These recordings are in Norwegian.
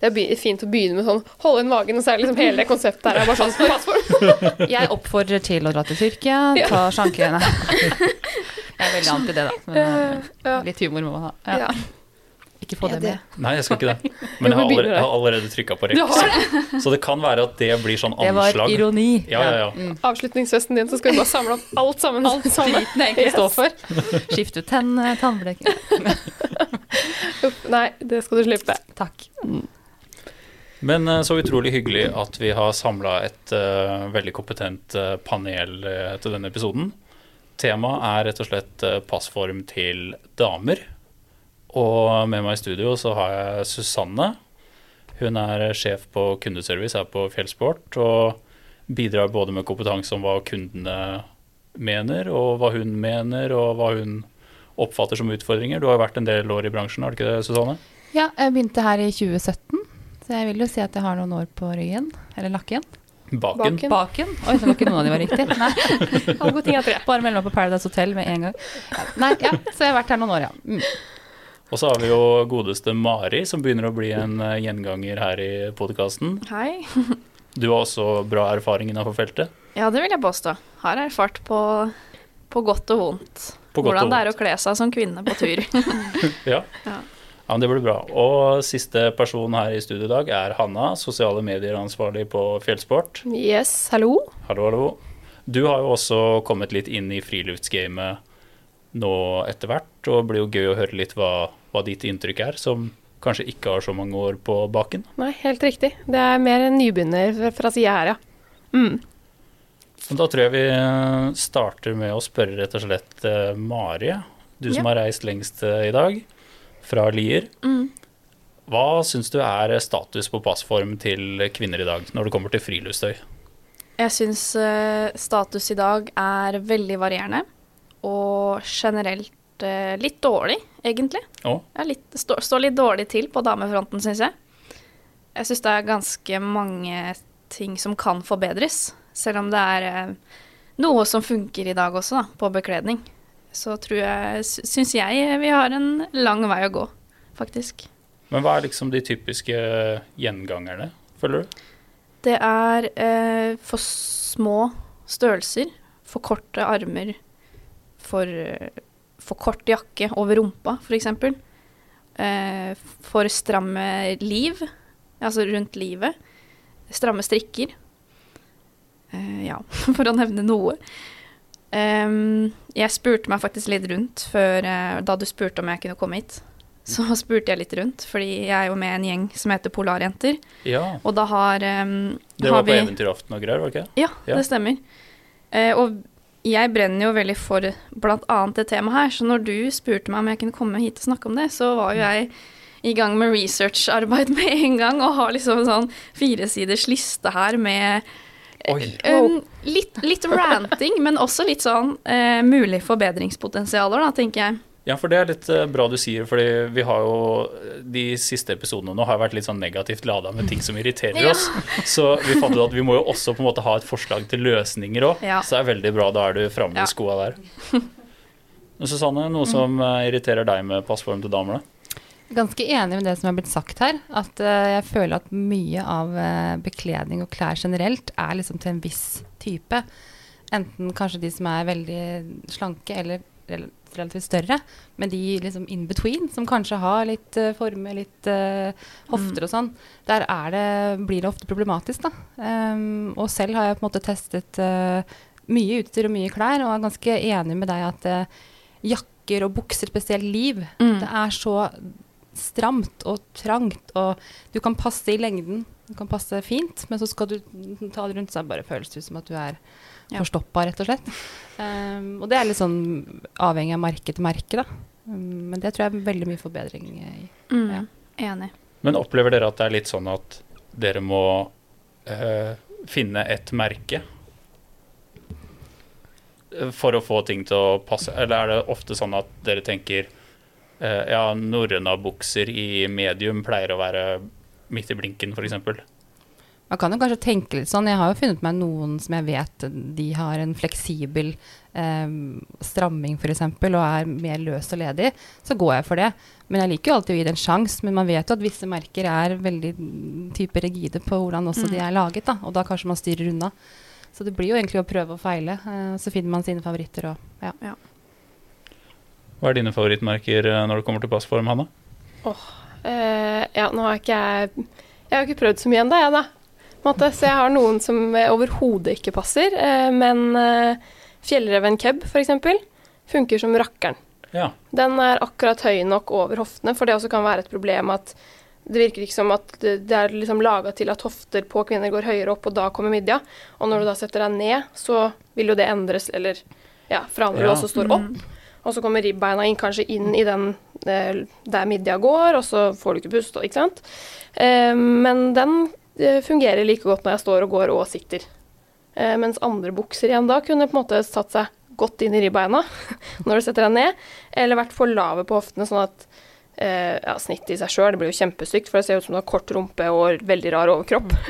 Det er fint å begynne med sånn holde inn magen, og så er liksom hele det konseptet her er bare sånn passord. Jeg oppfordrer til å dra til Tyrkia, ta sjanke Jeg er veldig anti det, da. Men eh, Ja. litt humor må man ha. Ja. Ikke få det med. Nei, jeg skal ikke det. Men jeg har allerede, jeg har allerede trykka på rekk. Så! Så det kan være at det blir sånn anslag. Det var ironi. Ja, ja, ja. Mm. Avslutningsfesten din, så skal vi bare samle opp alt sammen. Alt driten jeg egentlig står for. Skifte ut tennene, tannblek Nei, det skal du slippe. Takk. Men eh, så utrolig hyggelig at vi har samla et uh, veldig kompetent eh, panel til denne episoden. Temaet er rett og slett passform til damer. Og med meg i studio så har jeg Susanne. Hun er sjef på kundeservice her på Fjellsport og bidrar både med kompetanse om hva kundene mener, og hva hun mener, og hva hun oppfatter som utfordringer. Du har jo vært en del år i bransjen, har du ikke det, Susanne? Ja, jeg begynte her i 2017, så jeg vil jo si at jeg har noen år på ryggen. Eller lakken. Baken. Baken. Baken. Oi, så var ikke noen av de var riktig. Nei, Alle gode ting er tre. bare meld meg på Paradise Hotel med en gang. Nei, ja, så jeg har vært her noen år, ja. Mm. Og så har vi jo godeste Mari, som begynner å bli en eh, gjenganger her i podkasten. Hei. Du har også bra erfaring innenfor feltet. Ja, det vil jeg påstå. Har erfart på, på godt og vondt. På godt Hvordan og det er å kle seg som kvinne på tur. Ja. Ja. Ja, det blir bra. Og siste person her i studio i dag er Hanna, sosiale medier-ansvarlig på Fjellsport. Yes, hallo. Hallo, hallo. Du har jo også kommet litt inn i friluftsgamet nå etter hvert, og det blir jo gøy å høre litt hva, hva ditt inntrykk er, som kanskje ikke har så mange år på baken. Nei, helt riktig. Det er mer en nybegynner fra- sida her, ja. Mm. Da tror jeg vi starter med å spørre rett og slett eh, Mari, du som Ja. har reist lengst eh, i dag, fra Lier. Mm. Hva syns du er status på passform til kvinner i dag, når det kommer til friluftsstøy? Jeg syns eh, status i dag er veldig varierende, og generelt eh, litt dårlig, egentlig. Å? Jeg står, stå litt dårlig til på damefronten, syns jeg. Jeg syns det er ganske mange ting som kan forbedres, selv om det er eh, noe som funker i dag også, da, på bekledning. Så tror jeg, sy- syns jeg vi har en lang vei å gå, faktisk. Men hva er liksom de typiske gjengangerne, føler du? Det er eh, for små størrelser, for korte armer, for, for kort jakke over rumpa, f.eks. Eh, for stramme liv, altså rundt livet. Stramme strikker. Eh, ja, for å nevne noe. Em, jeg spurte meg faktisk litt rundt før, eh, da du spurte om jeg kunne komme hit. Så spurte jeg litt rundt, fordi jeg er jo med en gjeng som heter Polarjenter. Ja, Og da har, um, det har var på vi Eventyraften og greier, var det ikke? Ja, Ja. det stemmer. Uh, og jeg brenner jo veldig for bl.a. det temaet her, så når du spurte meg om jeg kunne komme hit og snakke om det, så var jo jeg i gang med researcharbeid med en gang, og har liksom en sånn firesiders liste her med Em, litt, litt ranting, men også litt sånn uh, mulig forbedringspotensialer, da, tenker jeg. Ja, for det er litt eh, bra du sier, fordi vi har jo De siste episodene nå har vært litt sånn negativt lada med ting som irriterer Ja. oss. Så vi fant ut at vi må jo også på en måte ha et forslag til løsninger òg. Ja. Så det er veldig bra. Da er du framme Ja. i skoa der. Susanne, noe som eh, irriterer deg med passform til damene? Ganske enig med det som er blitt sagt her. At eh, jeg føler at mye av eh, bekledning og klær generelt er liksom til en viss type. Enten kanskje de som er veldig slanke eller relativt større, men de liksom in between, som kanskje har litt uh, former, litt uh, hofter og sånn, der er det, blir det ofte problematisk, da. Um, og selv har jeg på en måte testet uh, mye utstyr og mye klær, og er ganske enig med deg at eh, jakker og bukser, spesielt liv, Mm. det er så stramt og trangt, og du kan passe i lengden. Du kan passe fint, men så skal du ta det rundt, så bare føles det ut som at du er Ja. forstoppa, rett og slett. Um, og det er litt sånn avhengig av merke til merke, da. Um, men det tror jeg er veldig mye forbedring i. Mm. Ja. Enig. Men opplever dere at det er litt sånn at dere må uh, finne et merke eh, for å få ting til å passe? Eller er det ofte sånn at dere tenker ja, norrøna bukser i medium pleier å være midt i blinken, f.eks.? Man kan jo kanskje tenke litt sånn. Jeg har jo funnet meg noen som jeg vet de har en fleksibel eh, stramming f.eks. og er mer løs og ledig. Så går jeg for det. Men jeg liker jo alltid å gi det en sjanse. Men man vet jo at visse merker er veldig mm, type rigide på hvordan også de er laget. da, Og da kanskje man styrer unna. Så det blir jo egentlig å prøve og feile. Eh, så finner man sine favoritter og ja. Hva er dine favorittmerker eh, når det kommer til passform, Hanne? Eh, ja, nå har ikke jeg Jeg har ikke prøvd så mye ennå, jeg, da. Måte. Så jeg har noen som overhodet ikke passer. Eh, men eh, fjellreven keb, f.eks., funker som rakkeren. Ja. Den er akkurat høy nok over hoftene, for det også kan være et problem at det virker ikke som at det det er liksom laga til at hofter på kvinner går høyere opp, og da kommer midja. Og når du da setter deg ned, så vil jo det endres, eller ja, forandre Ja. også står opp. Og så kommer ribbeina inn, kanskje inn i den eh, der midja går, og så får du ikke pust, ikke sant. Eh, men den eh, fungerer like godt når jeg står og går og sitter. Mens andre bukser igjen da kunne på en måte satt seg godt inn i ribbeina når du setter deg ned, eller vært for lave på hoftene, sånn at eh, ja, snittet i seg sjøl det blir jo kjempestygt, for det ser ut som du har kort rumpe og veldig rar overkropp.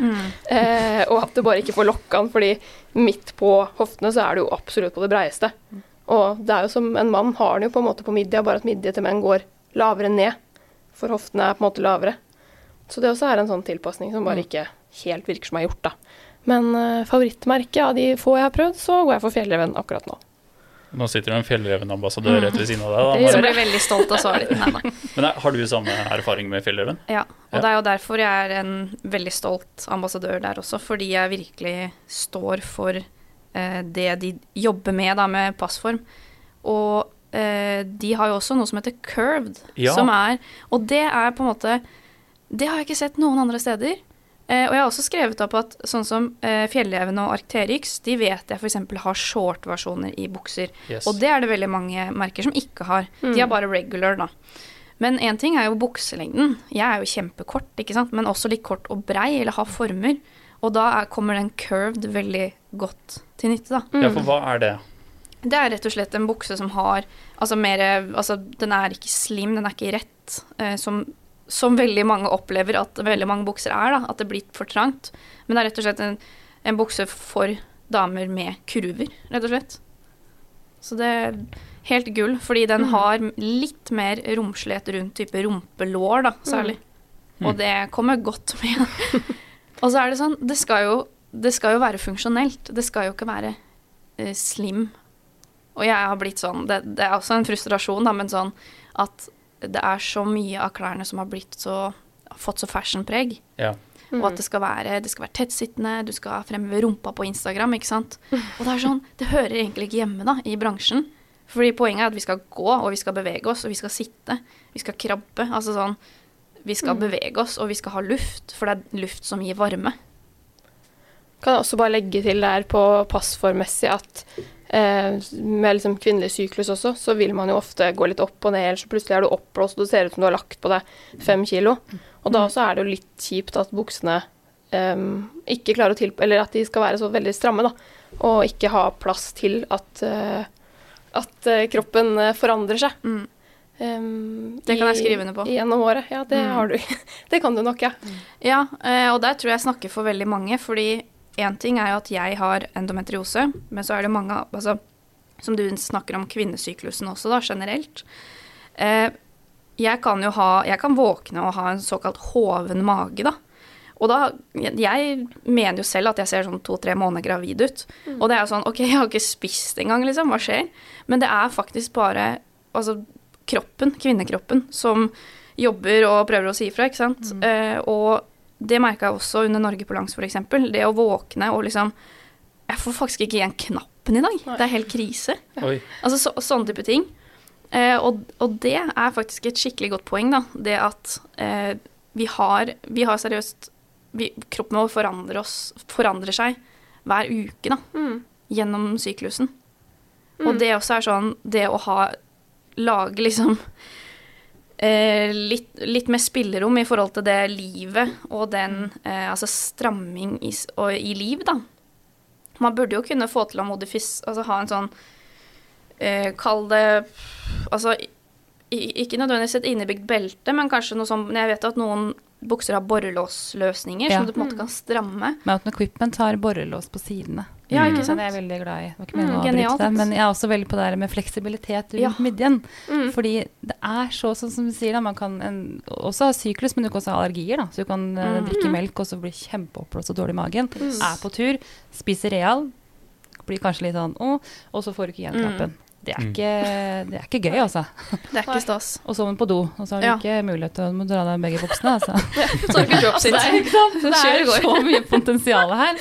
Eh, og at du bare ikke får lokka den, fordi midt på hoftene så er du jo absolutt på det breieste. Og det er jo som en mann har den jo på en måte på midja, bare at midje til menn går lavere ned. For hoftene er på en måte lavere. Så det også er en sånn tilpasning som bare ikke helt virker som er gjort, da. Men uh, favorittmerket av de få jeg har prøvd, så går jeg for Fjellreven akkurat nå. Nå sitter det en Fjellreven-ambassadør rett ved siden av deg. Da, Så Mari. blir veldig stolt av svaret ditt. Nei, nei. Men er- har du samme erfaring med Fjellreven? Ja, og Ja. det er jo derfor jeg er en veldig stolt ambassadør der også, fordi jeg virkelig står for eh, det de jobber med da, med passform. Og eh, de har jo også noe som heter curved, Ja. som er Og det er på en måte Det har jeg ikke sett noen andre steder. Eh, og jeg har også skrevet opp at sånn som eh, Fjellreven og Arcterix, de vet jeg f.eks. har short-versjoner i bukser. Yes. Og det er det veldig mange merker som ikke har. De har bare regular, da. Men én ting er jo bukselengden. Jeg er jo kjempekort, ikke sant? men også litt kort og brei, eller har former. Og da er, kommer den curved veldig godt til nytte, da. Ja, for hva er det? Det er rett og slett en bukse som har Altså mer Altså, den er ikke slim, den er ikke rett, eh, som, som veldig mange opplever at veldig mange bukser er, da. At det blir for trangt. Men det er rett og slett en, en bukse for damer med kurver, rett og slett. Så det er helt gull, fordi den har litt mer romslighet rundt type rumpelår, da, særlig. Og det kommer godt med. Og så er det sånn, det skal jo, det skal jo være funksjonelt. Det skal jo ikke være uh, slim. Og jeg har blitt sånn, det, det er også en frustrasjon, da, men sånn at det er så mye av klærne som har blitt så fått så fashion-preg. Ja. Og at det skal være, det skal være tettsittende, du skal fremheve rumpa på Instagram, ikke sant. Og det er sånn, det hører egentlig ikke hjemme da, i bransjen. Fordi poenget er at vi skal gå, og vi skal bevege oss, og vi skal sitte. Vi skal krabbe. Altså sånn, vi skal bevege oss, og vi skal ha luft, for det er luft som gir varme. Kan jeg også bare legge til der på passformmessig at eh, med liksom kvinnelig syklus også, så vil man jo ofte gå litt opp og ned, eller så plutselig er du oppblåst og det ser ut som du har lagt på deg fem kilo. Og da også er det jo litt kjipt at buksene eh, ikke klarer å tilpasse Eller at de skal være så veldig stramme, da. Og ikke ha plass til at, eh, at eh, kroppen eh, forandrer seg. Mm. Um, Det kan jeg skrive under på. Gjennom året. Ja, det Mm. har du. det kan du nok, ja. Ja, eh, og der tror jeg snakker for veldig mange, fordi én ting er jo at jeg har endometriose, men så er det mange altså, Som du snakker om kvinnesyklusen også, da, generelt. Eh, jeg kan jo ha Jeg kan våkne og ha en såkalt hoven mage, da. Og da Jeg mener jo selv at jeg ser sånn to-tre måneder gravid ut. Og det er jo sånn OK, jeg har ikke spist engang, liksom. Hva skjer? Men det er faktisk bare altså, kroppen, kvinnekroppen, som jobber og prøver å si ifra, ikke sant. Eh, og det merka jeg også under Norge på langs, f.eks. Det å våkne og liksom Jeg får faktisk ikke igjen knappen i dag. Det er helt krise. Oi. Altså så, sånne type ting. Eh, og, og det er faktisk et skikkelig godt poeng, da. Det at eh, vi har Vi har seriøst vi, Kroppen vår forandrer, oss, forandrer seg hver uke, da. Mm. Gjennom syklusen. Og det også er sånn Det å ha Lage liksom eh, litt, litt mer spillerom i forhold til det livet og den eh, altså stramming i, og, i liv, da. Man burde jo kunne få til å modifis... Altså ha en sånn eh, Kall det Altså i- ikke nødvendigvis et innebygd belte, men kanskje noe sånn Jeg vet at noen bukser har borrelåsløsninger Ja. som du på en måte kan stramme. Men at en Equipment har borrelås på sidene. Ja, Mm. ikke sant? Jeg er veldig glad i. Det var ikke Mm, å avbryte genialt. det, men jeg er også veldig på det her med fleksibilitet rundt Ja. midjen. Mm. Fordi det er så, sånn som du sier, da, man kan en, også ha syklus, men du kan også ha allergier. Da. Så du kan eh, Mm. drikke melk og så bli kjempeoppblåst og dårlig i magen. Mm. Er på tur, spiser real, blir kanskje litt sånn å, og så får du ikke igjen Mm. knappen. Det er, Mm. ikke, det er ikke gøy, altså. Det er ikke stas. Og så må du på do, og så har du Ja. ikke mulighet til å dra deg begge buksene. Altså. Så har du ikke dropsit. Det er, det er så mye potensial her.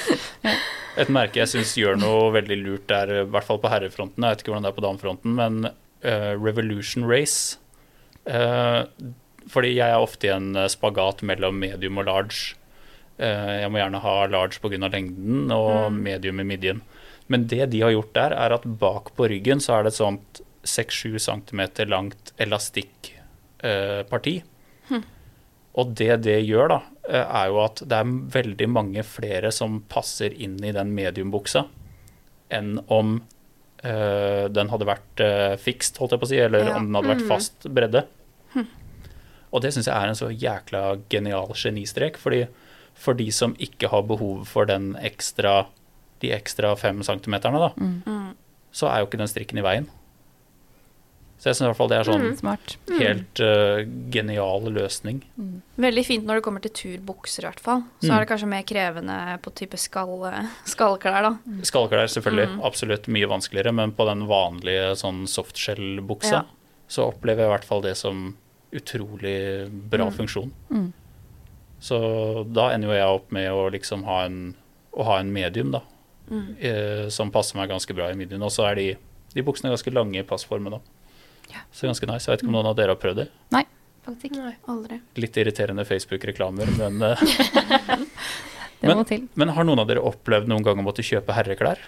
Et merke jeg syns gjør noe veldig lurt der, i hvert fall på herrefronten, jeg vet ikke hvordan det er på damefronten, men uh, Revolution Race uh, Fordi jeg er ofte i en eh, spagat mellom medium og large. Uh, jeg må gjerne ha large pga. lengden og Mm. medium i midjen. Men det de har gjort der, er at bak på ryggen så er det et sånt 6-7 cm langt elastikkparti. Hm. Og det det gjør, da, er jo at det er veldig mange flere som passer inn i den mediumbuksa, enn om eh, den hadde vært uh, fikst, holdt jeg på å si, eller Ja. om den hadde vært Mm. fast bredde. Hm. Og det syns jeg er en så jækla genial genistrek, fordi for de som ikke har behov for den ekstra, de ekstra fem centimeterne, da, Mm. Mm. så er jo ikke den strikken i veien. Så jeg syns i hvert fall det er sånn Mm. Helt uh, genial løsning. Mm. Veldig fint når det kommer til turbukser, i hvert fall. Så Mm. er det kanskje mer krevende på type skall, skallklær, da. Skallklær selvfølgelig Mm. absolutt mye vanskeligere, men på den vanlige sånn softshell-buksa Ja. så opplever jeg i hvert fall det som utrolig bra Mm. funksjon. Mm. Så da ender jo jeg opp med å liksom ha en, å ha en medium, da, Mm. eh, som passer meg ganske bra i midjen. Og så er de, de buksene ganske lange i passformen da. Ja. Så ganske nice. Jeg vet ikke om noen av dere har prøvd det. Nei, Faktisk ikke. Nei. Aldri. Litt irriterende Facebook-reklamer, men, Det må Men- til. men har noen av dere opplevd noen gang å måtte kjøpe herreklær?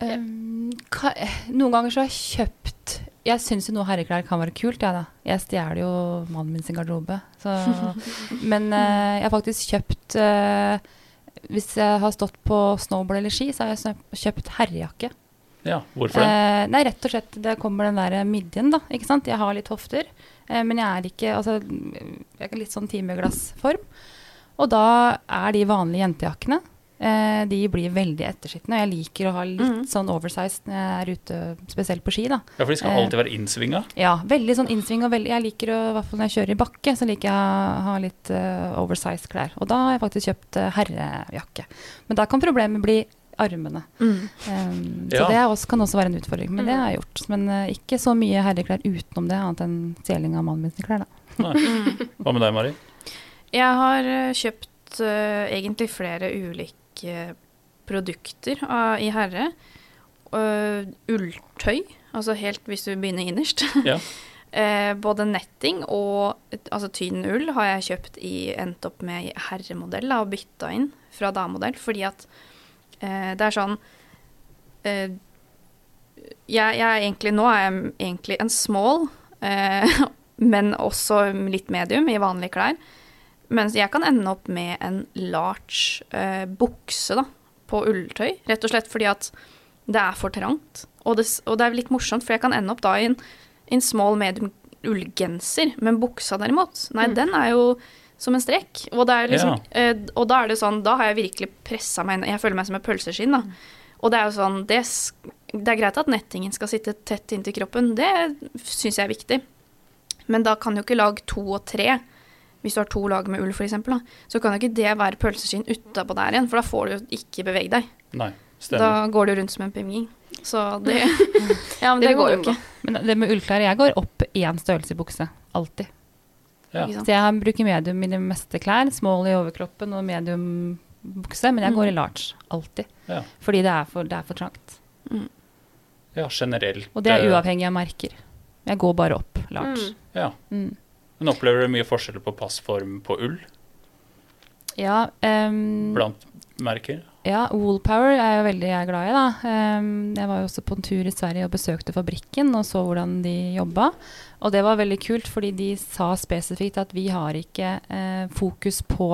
Um, ka, noen ganger så har jeg kjøpt Jeg syns jo noe herreklær kan være kult, jeg, da. Jeg stjeler jo mannen min sin garderobe. Så, men uh, jeg har faktisk kjøpt uh, Hvis jeg har stått på snowboard eller ski, så har jeg kjøpt herrejakke. Ja, hvorfor det? Eh, nei, rett og slett det kommer den der midjen, da. Ikke sant. Jeg har litt hofter, eh, men jeg er ikke Altså, jeg er litt sånn timeglassform. Og da er de vanlige jentejakkene eh, De blir veldig ettersittende. Og jeg liker å ha litt Mhm. sånn oversized når jeg er ute, spesielt på ski, da. Ja, for de skal eh, alltid være innsvinga. Ja, veldig sånn innsving og veldig Jeg liker å, i hvert fall når jeg kjører i bakke, så liker jeg å ha litt uh, oversized klær. Og da har jeg faktisk kjøpt uh, herrejakke. Men da kan problemet bli armene. Mm. Um, så Ja. det er også, kan også være en utfordring. Men det har jeg gjort. Men uh, ikke så mye herreklær utenom det, annet enn stjeling av mannen min sine klær, da. Mm. Hva med deg, Mari? Jeg har eh, kjøpt uh, egentlig flere ulike produkter av, i herre. Uh, ulltøy, altså helt hvis du begynner innerst. Ja. Eh, både netting og altså tynn ull har jeg kjøpt i endt opp med i herremodell da, og bytta inn fra damemodell, fordi at eh, det er sånn eh, jeg, jeg er egentlig Nå er jeg egentlig en small, eh, men også litt medium i vanlige klær. Mens jeg kan ende opp med en large eh, bukse da, på ulltøy, rett og slett fordi at det er for trangt. Og det, og det er litt morsomt, for jeg kan ende opp da i en, en small medium ullgenser, men buksa derimot, nei, Mm. den er jo som en strekk. Og, er liksom, eh, og da er det sånn, da har jeg virkelig pressa meg inn. Jeg føler meg som et pølseskinn, da. Og det er jo sånn, det, det er greit at nettingen skal sitte tett inntil kroppen, det syns jeg er viktig. Men da kan jo ikke lag to og tre, hvis du har to lag med ull f.eks., så kan jo ikke det være pølseskinn utapå der igjen, for da får du jo ikke bevege deg. Nei, Da går du rundt som en pingving. Så det Ja, men Det det, går jo ikke. Men det med ullklær Jeg går opp én størrelse i bukse. Alltid. Ja. Så jeg bruker medium i de meste klær. Small i overkroppen og medium bukse. Men jeg går i large. Alltid. Ja. Fordi det er for, det er for trangt. ja, generelt. Og det er eh, uavhengig av merker. Jeg går bare opp large. Mm. Ja. Mm. Men opplever du mye forskjell på passform på ull Ja, Um, blant merker? ja, Woolpower er jeg jo veldig jeg er glad i. da. Um, jeg var jo også på en tur i Sverige og besøkte fabrikken og så hvordan de jobba. Og det var veldig kult, fordi de sa spesifikt at vi har ikke eh, fokus på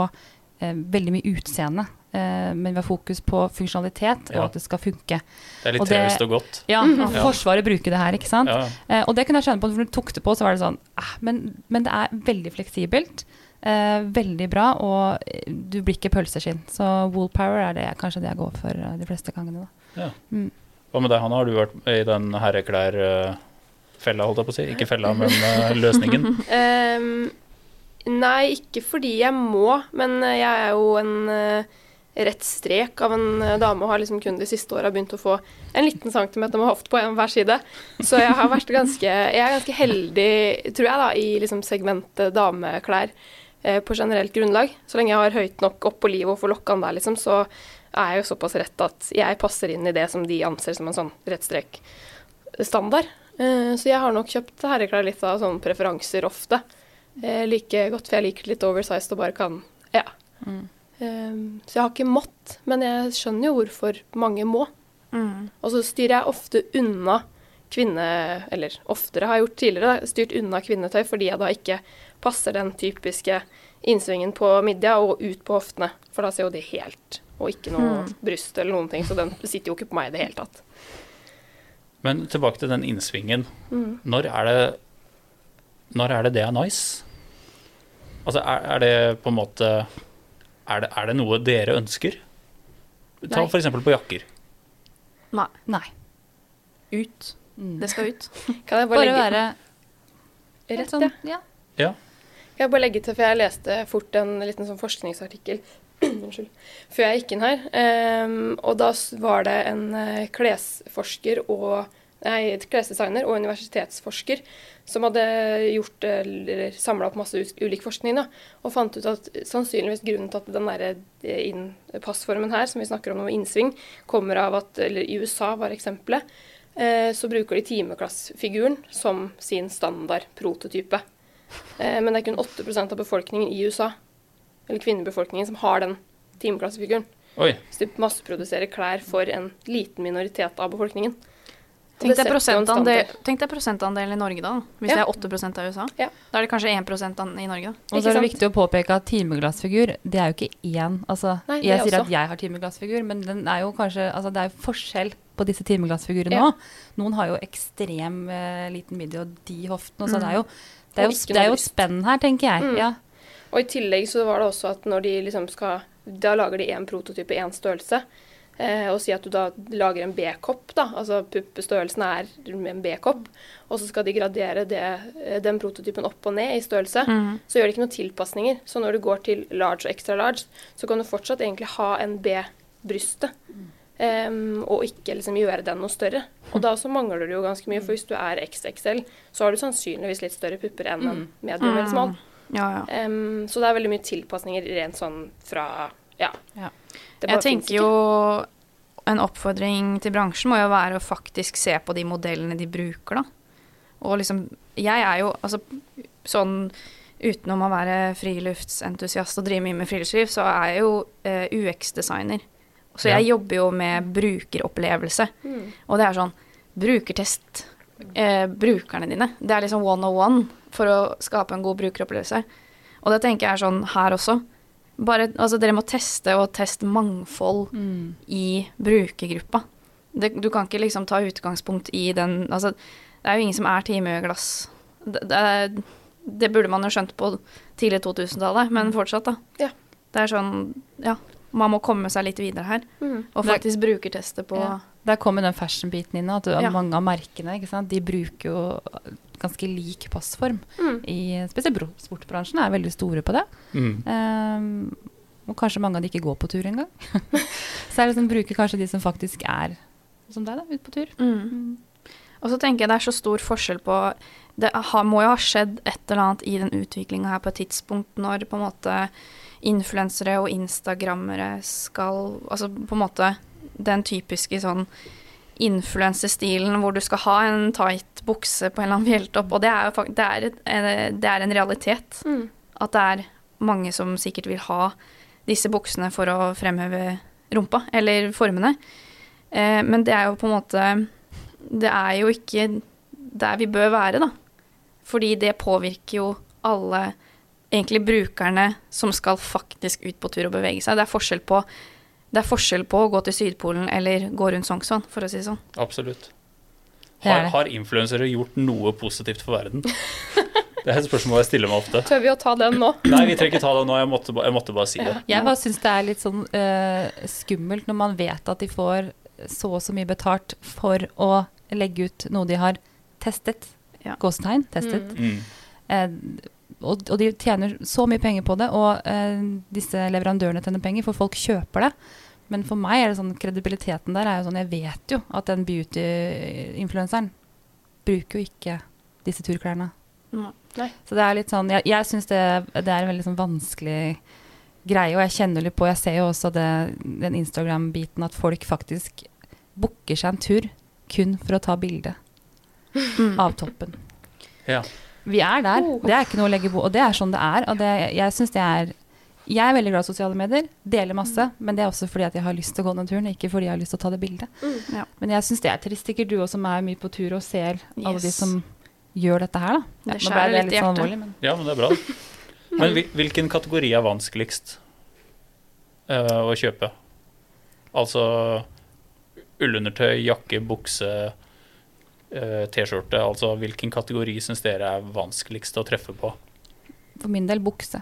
eh, veldig mye utseende. eh, men vi har fokus på funksjonalitet, Ja. og at det skal funke. Det er litt Og det- og godt. Ja, og Ja. Forsvaret bruker det her, ikke sant. Ja. Eh, og det kunne jeg skjønne på, for når du tok det på, så var det sånn eh, men, men det er veldig fleksibelt. Eh, veldig bra, og eh, du blir ikke pølseskinn. Så wool power er det kanskje det jeg går for eh, de fleste gangene. Da. Ja. Mm. Hva med deg, Hanna? Har du vært i den herreklær-fella, holdt jeg på å si? Ikke fella, men eh, løsningen. um, nei, ikke fordi jeg må, men eh, jeg er jo en eh, rett strek av en dame og har liksom kun de siste åra begynt å få en liten centimeter med hoft på en hver side. Så jeg har vært ganske Jeg er ganske heldig, tror jeg, da, i liksom segmentet dameklær eh, på generelt grunnlag. Så lenge jeg har høyt nok opp på livet og får lokkene der, liksom, så er jeg jo såpass rett at jeg passer inn i det som de anser som en sånn rett strek standard. Eh, Så jeg har nok kjøpt herreklær litt av sånne preferanser ofte. Jeg liker godt, for jeg liker litt oversized og bare kan Ja. Mm. Eh, Så jeg har ikke mått, men jeg skjønner jo hvorfor mange må. Mm. Og så styrer jeg ofte unna kvinne... Eller oftere har jeg gjort tidligere, da, styrt unna kvinnetøy fordi jeg da ikke passer den typiske innsvingen på midja og ut på hoftene. For da ser jo det helt Og ikke noe Mm. bryst eller noen ting, så den sitter jo ikke på meg i det hele tatt. Men tilbake til den innsvingen. Mm. Når er det Når er det det er nice? Altså, er, er det på en måte er det, er det noe dere ønsker? Ta Nei. f.eks. på jakker. Nei. Nei. Ut. Mm. Det skal ut. Kan jeg bare, Bare legge være rett, sånn, ja. ja. Kan jeg bare legge til, for jeg leste fort en liten sånn forskningsartikkel. Før jeg gikk inn her. Um, og da var det en eh, klesforsker og Nei, klesdesigner og universitetsforsker som hadde gjort eller samla opp masse ulik forskning da, og fant ut at sannsynligvis grunnen til at den der eh, inn- passformen her, som vi snakker om med innsving, kommer av at Eller i USA var eksempelet. eh, Så bruker de timeklassfiguren som sin standard prototype. Eh, Men det er kun 8% av befolkningen i USA, eller kvinnebefolkningen, som har den timeklassefiguren. Oi. Så de masseproduserer klær for en liten minoritet av befolkningen. Tenk deg, prosentandel, tenk deg prosentandelen i Norge, da. Hvis Ja. det er 8% av USA. Ja. Da er det kanskje 1 an- i Norge. da. Og så er det viktig å påpeke at timeglassfigur, det er jo ikke én Altså, Nei, jeg sier også. at jeg har timeglassfigur, men den er jo kanskje Altså, det er jo forskjell på disse timeglassfigurene Ja. Noen har jo ekstrem eh, liten midje og de hoftene, så Mm. det er jo det er jo, det er jo spenn her, tenker jeg. Mm. Ja. Og i tillegg så var det også at når de liksom skal Da lager de én prototype, én størrelse. Eh, og si at du da lager en B-kopp, da. Altså puppestørrelsen er med en B-kopp. Og så skal de gradere det, eh, den prototypen opp og ned i størrelse. Mm. Så gjør de ikke noen tilpasninger. Så når du går til large og extra large, så kan du fortsatt egentlig ha en B-brystet. Um, og ikke liksom gjøre den noe større. Og da så mangler du jo ganske mye, for hvis du er XXL, så har du sannsynligvis litt større pupper enn en medium eller smal. Ja, ja. Um, så det er veldig mye tilpasninger rent sånn fra Ja. Ja. Det bare Jeg tenker jo en oppfordring til bransjen må jo være å faktisk se på de modellene de bruker, da. Og liksom Jeg er jo altså sånn Utenom å være friluftsentusiast og drive mye med friluftsliv, så er jeg jo eh, UX-designer. Så jeg jobber jo med brukeropplevelse. Mm. Og det er sånn Brukertest eh, brukerne dine. Det er liksom one on one for å skape en god brukeropplevelse. Og det tenker jeg er sånn her også. Bare, altså Dere må teste og teste mangfold Mm. i brukergruppa. Det, du kan ikke liksom ta utgangspunkt i den Altså, det er jo ingen som er timeglass. Det, det, det burde man jo skjønt på tidlig 2000-tallet, men fortsatt, da. Ja. Det er sånn Ja, man må komme seg litt videre her. Mm. Og Det- faktisk brukerteste på Ja. Der kommer den fashion-biten inn. At Ja. mange av merkene ikke sant? De bruker jo ganske lik passform. Mm. I, spesielt sportbransjen er veldig store på det. Mm. Um, og kanskje mange av de ikke går på tur engang. så jeg liksom bruker kanskje de som faktisk er som deg, da, ut på tur. Mm. Og så tenker jeg det er så stor forskjell på Det har, må jo ha skjedd et eller annet i den utviklinga her på et tidspunkt når på en måte influensere og instagrammere skal Altså på en måte den typiske sånn influensestilen hvor du skal ha en tight bukse på en eller annen fjelltopp, og det er jo det er, et, eh, det er en realitet. Mm. At det er mange som sikkert vil ha disse buksene for å fremheve rumpa, eller formene. Eh, men det er jo på en måte Det er jo ikke der vi bør være, da. Fordi det påvirker jo alle egentlig brukerne som skal faktisk ut på tur og bevege seg. Det er forskjell på Det er forskjell på å gå til Sydpolen eller gå rundt Sognsvann, for å si det sånn. Absolutt. Har, har influensere gjort noe positivt for verden? Det er et spørsmål jeg stiller meg ofte. Tør vi å ta den nå? Nei, vi trenger ikke ta den nå. Jeg måtte, jeg måtte bare si det. Jeg bare syns det er litt sånn uh, skummelt når man vet at de får så og så mye betalt for å legge ut noe de har testet. Ja. Gåsetegn. Testet. Mm. Eh, og, og de tjener så mye penger på det, og eh, disse leverandørene tjener penger, for folk kjøper det. Men for meg er det sånn kredibiliteten der er jo sånn Jeg vet jo at den beauty-influenseren bruker jo ikke disse turklærne. Nei. Så det er litt sånn Jeg, jeg syns det, det er en veldig sånn vanskelig greie, og jeg kjenner litt på Jeg ser jo også det, den Instagram-biten at folk faktisk booker seg en tur kun for å ta bilde Mm. av toppen. Ja. Vi er der. Oh. Det er ikke noe å legge på. Og det er sånn det er. Og det, jeg syns det er Jeg er veldig glad i sosiale medier. Deler masse. Men det er også fordi at jeg har lyst til å gå den turen, ikke fordi jeg har lyst til å ta det bildet. Mm. Ja. Men jeg syns det er trist. Sikkert du også som er mye på tur og ser alle de som gjør dette her, da. Det skjærer det litt i hjertet. sånn hjertet. men ja, men det er bra. Men hvilken kategori er vanskeligst uh, å kjøpe? Altså ullundertøy, jakke, bukse, T-skjorte. Altså hvilken kategori syns dere er vanskeligst å treffe på? for min del bukse.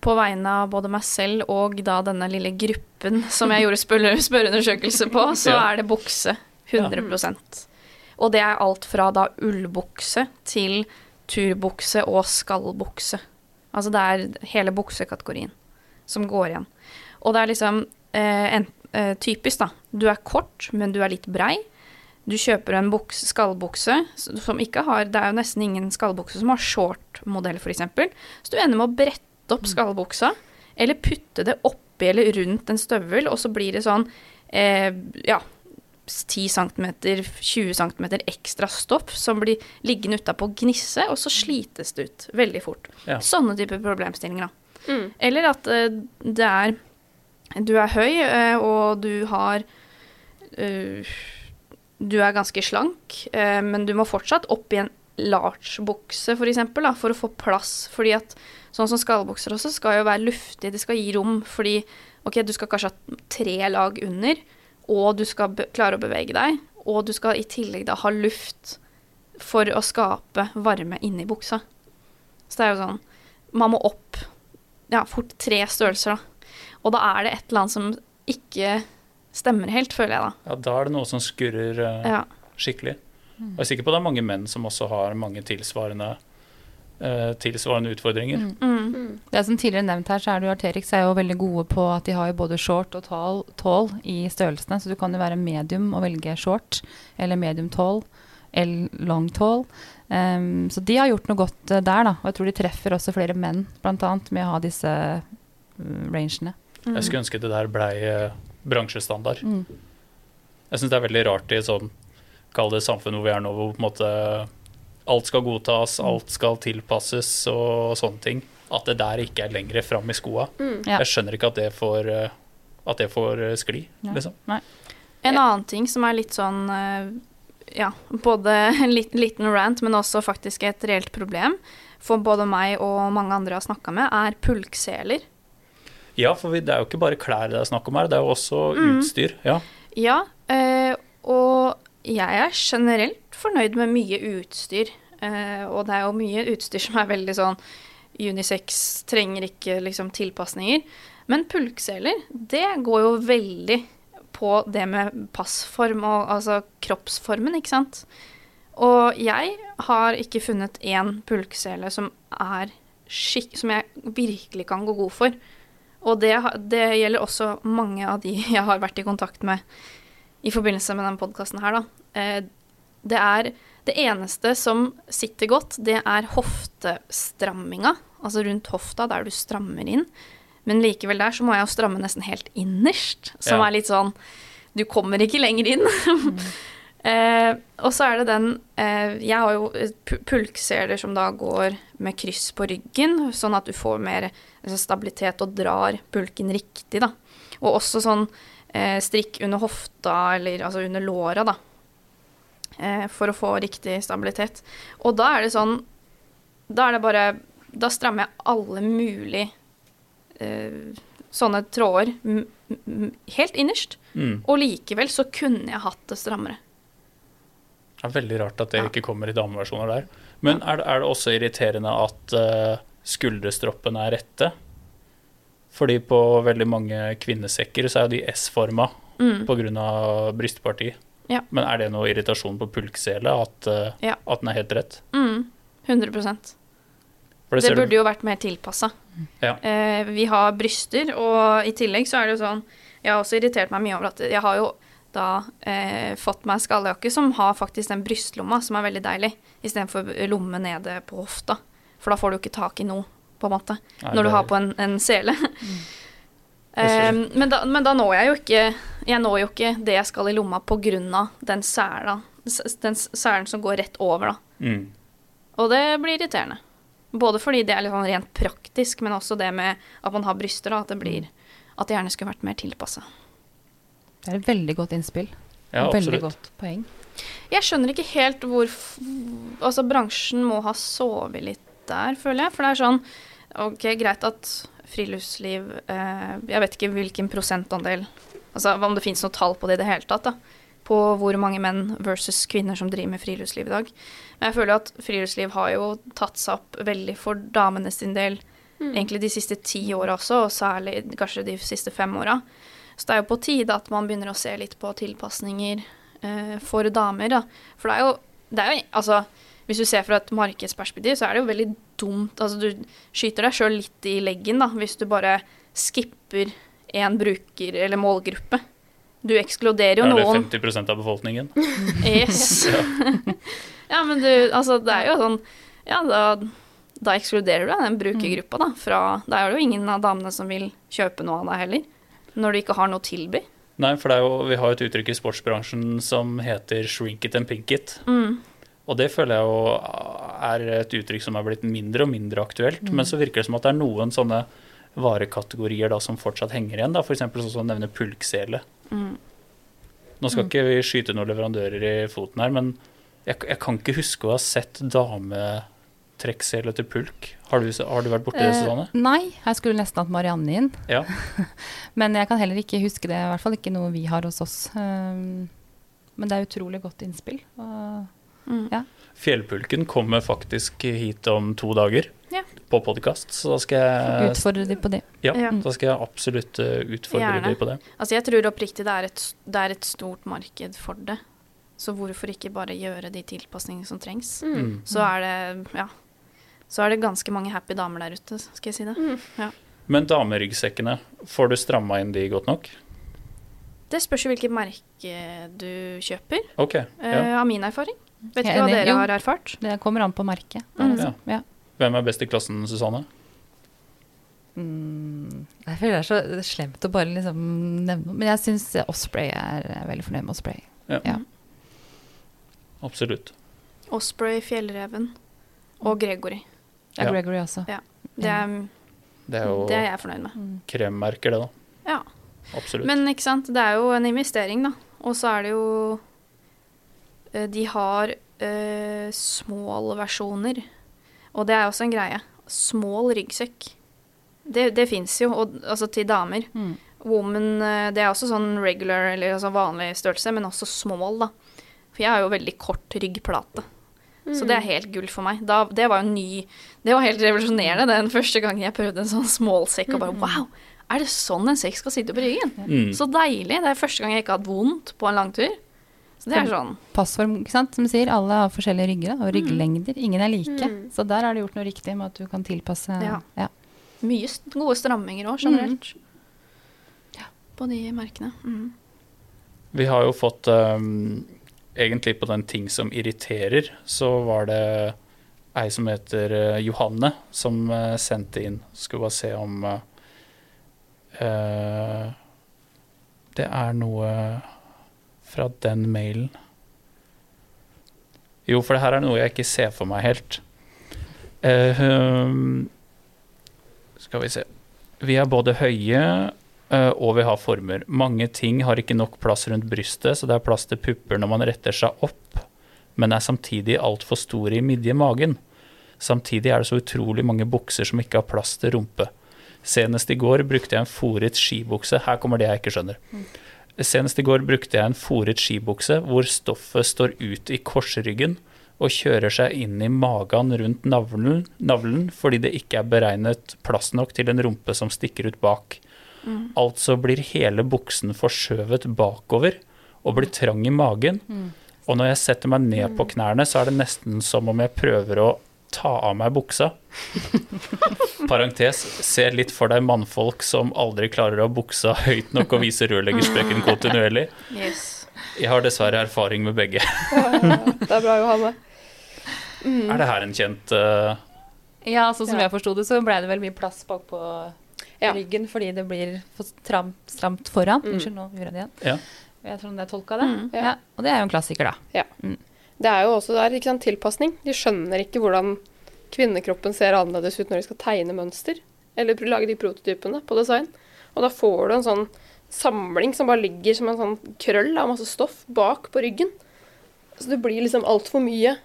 På vegne av både meg selv og da denne lille gruppen som jeg gjorde spørreundersøkelse på, så Ja. er det bukse. 100% Og det er alt fra da ullbukse til turbukse og skallbukse. Altså det er hele buksekategorien som går igjen. Og det er liksom eh, en, eh, typisk, da. Du er kort, men du er litt brei. Du kjøper en buks, skallbukse som ikke har Det er jo nesten ingen skallbukse som har short-modell, f.eks. Så du ender med å brette opp skallbuksa, eller putte det oppi eller rundt en støvel, og så blir det sånn eh, ja, 10 cm, 20 cm ekstra stoff som blir liggende utapå og gnisse, og så slites det ut veldig fort. Ja. Sånne typer problemstillinger, da. Mm. Eller at eh, det er Du er høy, eh, og du har eh, Du er ganske slank, eh, men du må fortsatt opp i en large-bukse, for eksempel, for å få plass. Fordi at sånn som skallbukser også skal jo være luftig, det skal gi rom. Fordi ok, du skal kanskje ha tre lag under, og du skal klare å bevege deg. Og du skal i tillegg da ha luft for å skape varme inni buksa. Så det er jo sånn Man må opp ja, fort tre størrelser, da. Og da er det et eller annet som ikke stemmer helt, føler jeg da. Ja, Da er det noe som skurrer uh, Ja. skikkelig. Og Jeg er sikker på det er mange menn som også har mange tilsvarende, uh, tilsvarende utfordringer. Mm. Mm. Det er som tidligere nevnt her, så er det jo Arterix er jo veldig gode på at de har jo både short og tall, tall i størrelsene. Så du kan jo være medium og velge short, eller medium tall, eller long tall. Um, så de har gjort noe godt eh, der, da. Og jeg tror de treffer også flere menn, bl.a. med å ha disse uh, rangene. Mm. Jeg skulle ønske det der blei eh, bransjestandard. Mm. Jeg syns det er veldig rart i et sånn Kall det samfunn hvor vi er nå, hvor på en måte alt skal godtas, Mm. alt skal tilpasses og sånne ting. At det der ikke er lenger fram i skoa. Mm. Ja. Jeg skjønner ikke at det får, eh, at det får eh, skli, Ja. liksom. En annen ting som er litt sånn eh, Ja, både en liten, liten rant, men også faktisk et reelt problem for både meg og mange andre jeg har snakka med, er pulkseler. Ja, for det er jo ikke bare klær det er snakk om her, det er jo også Mm. utstyr. Ja. Ja, øh, og jeg er generelt fornøyd med mye utstyr. Øh, og det er jo mye utstyr som er veldig sånn unisex, trenger ikke liksom tilpasninger. Men pulkseler, det går jo veldig på det med passform og altså kroppsformen, ikke sant. Og jeg har ikke funnet én pulksele som er skikk... Som jeg virkelig kan gå god for. Og det, det gjelder også mange av de jeg har vært i kontakt med i forbindelse med denne podkasten her, da. Eh, det er det eneste som sitter godt, det er hoftestramminga. Altså rundt hofta, der du strammer inn. Men likevel der så må jeg jo stramme nesten helt innerst, som Ja. er litt sånn Du kommer ikke lenger inn. eh, og så er det den eh, Jeg har jo eh, pulkseler som da går med kryss på ryggen, sånn at du får mer altså, stabilitet og drar pulken riktig, da. Og også sånn eh, strikk under hofta, eller altså under låra, da. Eh, for å få riktig stabilitet. Og da er det sånn Da er det bare Da strammer jeg alle mulige eh, sånne tråder helt innerst, Mm. og likevel så kunne jeg hatt det strammere. Det er veldig rart at det Ja. ikke kommer i dameversjoner der. Men er det, er det også irriterende at uh, skulderstroppene er rette? Fordi på veldig mange kvinnesekker så er de S-forma Mm. pga. brystparti. Ja. Men er det noe irritasjon på pulksele at, uh, Ja. at den er helt rett? Mm. 100 For Det du- burde jo vært mer tilpassa. Ja. Eh, vi har bryster, og i tillegg så er det jo sånn Jeg har også irritert meg mye over at jeg har jo da eh, fått meg skalljakke som har faktisk den brystlomma, som er veldig deilig, istedenfor lomme nede på hofta. For da får du ikke tak i noe, på en måte, Nei, når du har på en, en sele. Mm. eh, men, da, men da når jeg jo ikke Jeg når jo ikke det jeg skal i lomma av den sela. Den sælen selen som går rett over, da. Mm. Og det blir irriterende. Både fordi det er litt sånn rent praktisk, men også det med at man har bryster, da, at det blir At det gjerne skulle vært mer tilpassa. Det er et veldig godt innspill. Ja, veldig godt poeng. Jeg skjønner ikke helt hvor f- Altså, bransjen må ha sovet litt der, føler jeg. For det er sånn OK, greit at friluftsliv eh, Jeg vet ikke hvilken prosentandel Altså om det fins noe tall på det i det hele tatt, da. På hvor mange menn versus kvinner som driver med friluftsliv i dag. Men jeg føler at friluftsliv har jo tatt seg opp veldig for damene sin del egentlig de siste ti åra også, og særlig kanskje de siste fem åra. Så det er jo på tide at man begynner å se litt på tilpasninger eh, for damer, da. For det er jo, det er jo Altså, hvis du ser fra et markedsperspektiv, så er det jo veldig dumt Altså, du skyter deg sjøl litt i leggen, da, hvis du bare skipper en bruker- eller målgruppe. Du ekskluderer jo noen. Er det noen 50% av befolkningen? Yes. ja, men du, altså, det er jo sånn Ja, da, da ekskluderer du den brukergruppa, da. Fra Da er det jo ingen av damene som vil kjøpe noe av deg heller. Når du ikke har noe å tilby. Nei, for det jo, vi har jo et uttrykk i sportsbransjen som heter 'shrink it and pink it'. Mm. Og det føler jeg jo er et uttrykk som er blitt mindre og mindre aktuelt. Men så virker det som at det er noen sånne varekategorier da som fortsatt henger igjen. F.eks. sånn som nevner pulksele. Mm. Nå skal ikke vi skyte noen leverandører i foten her, men jeg, jeg kan ikke huske å ha sett dametrekksele til pulk. Har du, har du vært borti det, Eh, Susanne? nei, her skulle nesten hatt Marianne inn. Ja. Men jeg kan heller ikke huske det. I hvert fall ikke noe vi har hos oss. Um, men det er utrolig godt innspill. Og Mm. Ja. Fjellpulken kommer faktisk hit om to dager Ja. på podkast, så da skal jeg utfordre de på det. Ja, Ja. da skal jeg absolutt eh, utfordre Gjerne. de på det. Altså, jeg tror oppriktig det er, et, det er et stort marked for det. Så hvorfor ikke bare gjøre de tilpasningene som trengs? Mm. Så er det Ja. Så er det ganske mange happy damer der ute, skal jeg si det. Mm. Men dameryggsekkene, får du stramma inn de godt nok? Det spørs jo hvilket merke du kjøper. Ok. Ja. Uh, av min erfaring. Vet ikke hva dere Jo. har erfart. Det kommer an på merket. Er Mm. ja. Hvem er best i klassen, Susanne? Mm, jeg føler det er så slemt å bare liksom nevne noe. Men jeg syns Osprey er er veldig fornøyd med Osprey. Ja. Ja. Absolutt. Osprey, Fjellreven og Gregory. Ja. Gregory også. Ja. Det er, Det er jo det er jeg fornøyd med. Mm. kremmerker, det, da. Ja. Absolutt. Men ikke sant, det er jo en investering, da. Og så er det jo eh, De har uh, small versjoner. Og det er også en greie. Small ryggsekk. Det, det fins jo, og, altså til damer. Mm. Woman, eh, det er også sånn regular, eller altså vanlig størrelse, men også small, da. For jeg har jo veldig kort ryggplate. Så det er helt gull for meg. Da, det var jo ny Det var helt revolusjonerende den første gangen jeg prøvde en sånn small sekk, og bare wow! Er det sånn en sekk skal sitte på ryggen? Mm. Så deilig. Det er første gang jeg ikke har hatt vondt på en langtur. Så det er sånn Passform, ikke sant? Som du sier, alle har forskjellige rygger og rygglengder. Ingen er like. Mm. Så der har du gjort noe riktig med at du kan tilpasse Ja. ja. mye gode stramminger òg, generelt. Ja. På de merkene. Mm. Vi har jo fått um, Egentlig på den ting som irriterer, så var det ei som heter eh, Johanne, som eh, sendte inn. Skulle bare se om eh, Det er noe fra den mailen. Jo, for det her er noe jeg ikke ser for meg helt. Eh, um, skal vi se. Vi er både høye eh, og vi har former. Mange ting har ikke nok plass rundt brystet, så det er plass til pupper når man retter seg opp, men er samtidig altfor store i midje-magen. Samtidig er det så utrolig mange bukser som ikke har plass til rumpe. Senest i går brukte jeg en foret skibukse. Her kommer det jeg ikke skjønner. Senest i går brukte jeg en foret skibukse hvor stoffet står ut i korsryggen og kjører seg inn i magen rundt navlen, navlen fordi det ikke er beregnet plass nok til en rumpe som stikker ut bak. Altså blir hele buksen forskjøvet bakover og blir trang i magen. Og når jeg setter meg ned på knærne, så er det nesten som om jeg prøver å ta av meg buksa. Parentes, se litt for deg mannfolk som aldri klarer å ha buksa høyt nok og vise rørleggersprekken kontinuerlig. Yes. Jeg har dessverre erfaring med begge. Det er bra å ha med. Er det her en kjent uh... Ja, sånn som Ja. jeg forsto det, så ble det vel mye plass bak på Ja. ryggen fordi det blir for stramt, stramt foran. Mm. Unnskyld, nå gjorde jeg det igjen. Ja. Jeg tror det er tolka det. Mm. Ja. Og det er jo en klassiker, da. Det er jo også der, ikke sant, tilpasning. De skjønner ikke hvordan kvinnekroppen ser annerledes ut når de skal tegne mønster, eller lage de prototypene på design. Og da får du en sånn samling som bare ligger som en sånn krøll av masse stoff bak på ryggen. Så det blir liksom altfor mye.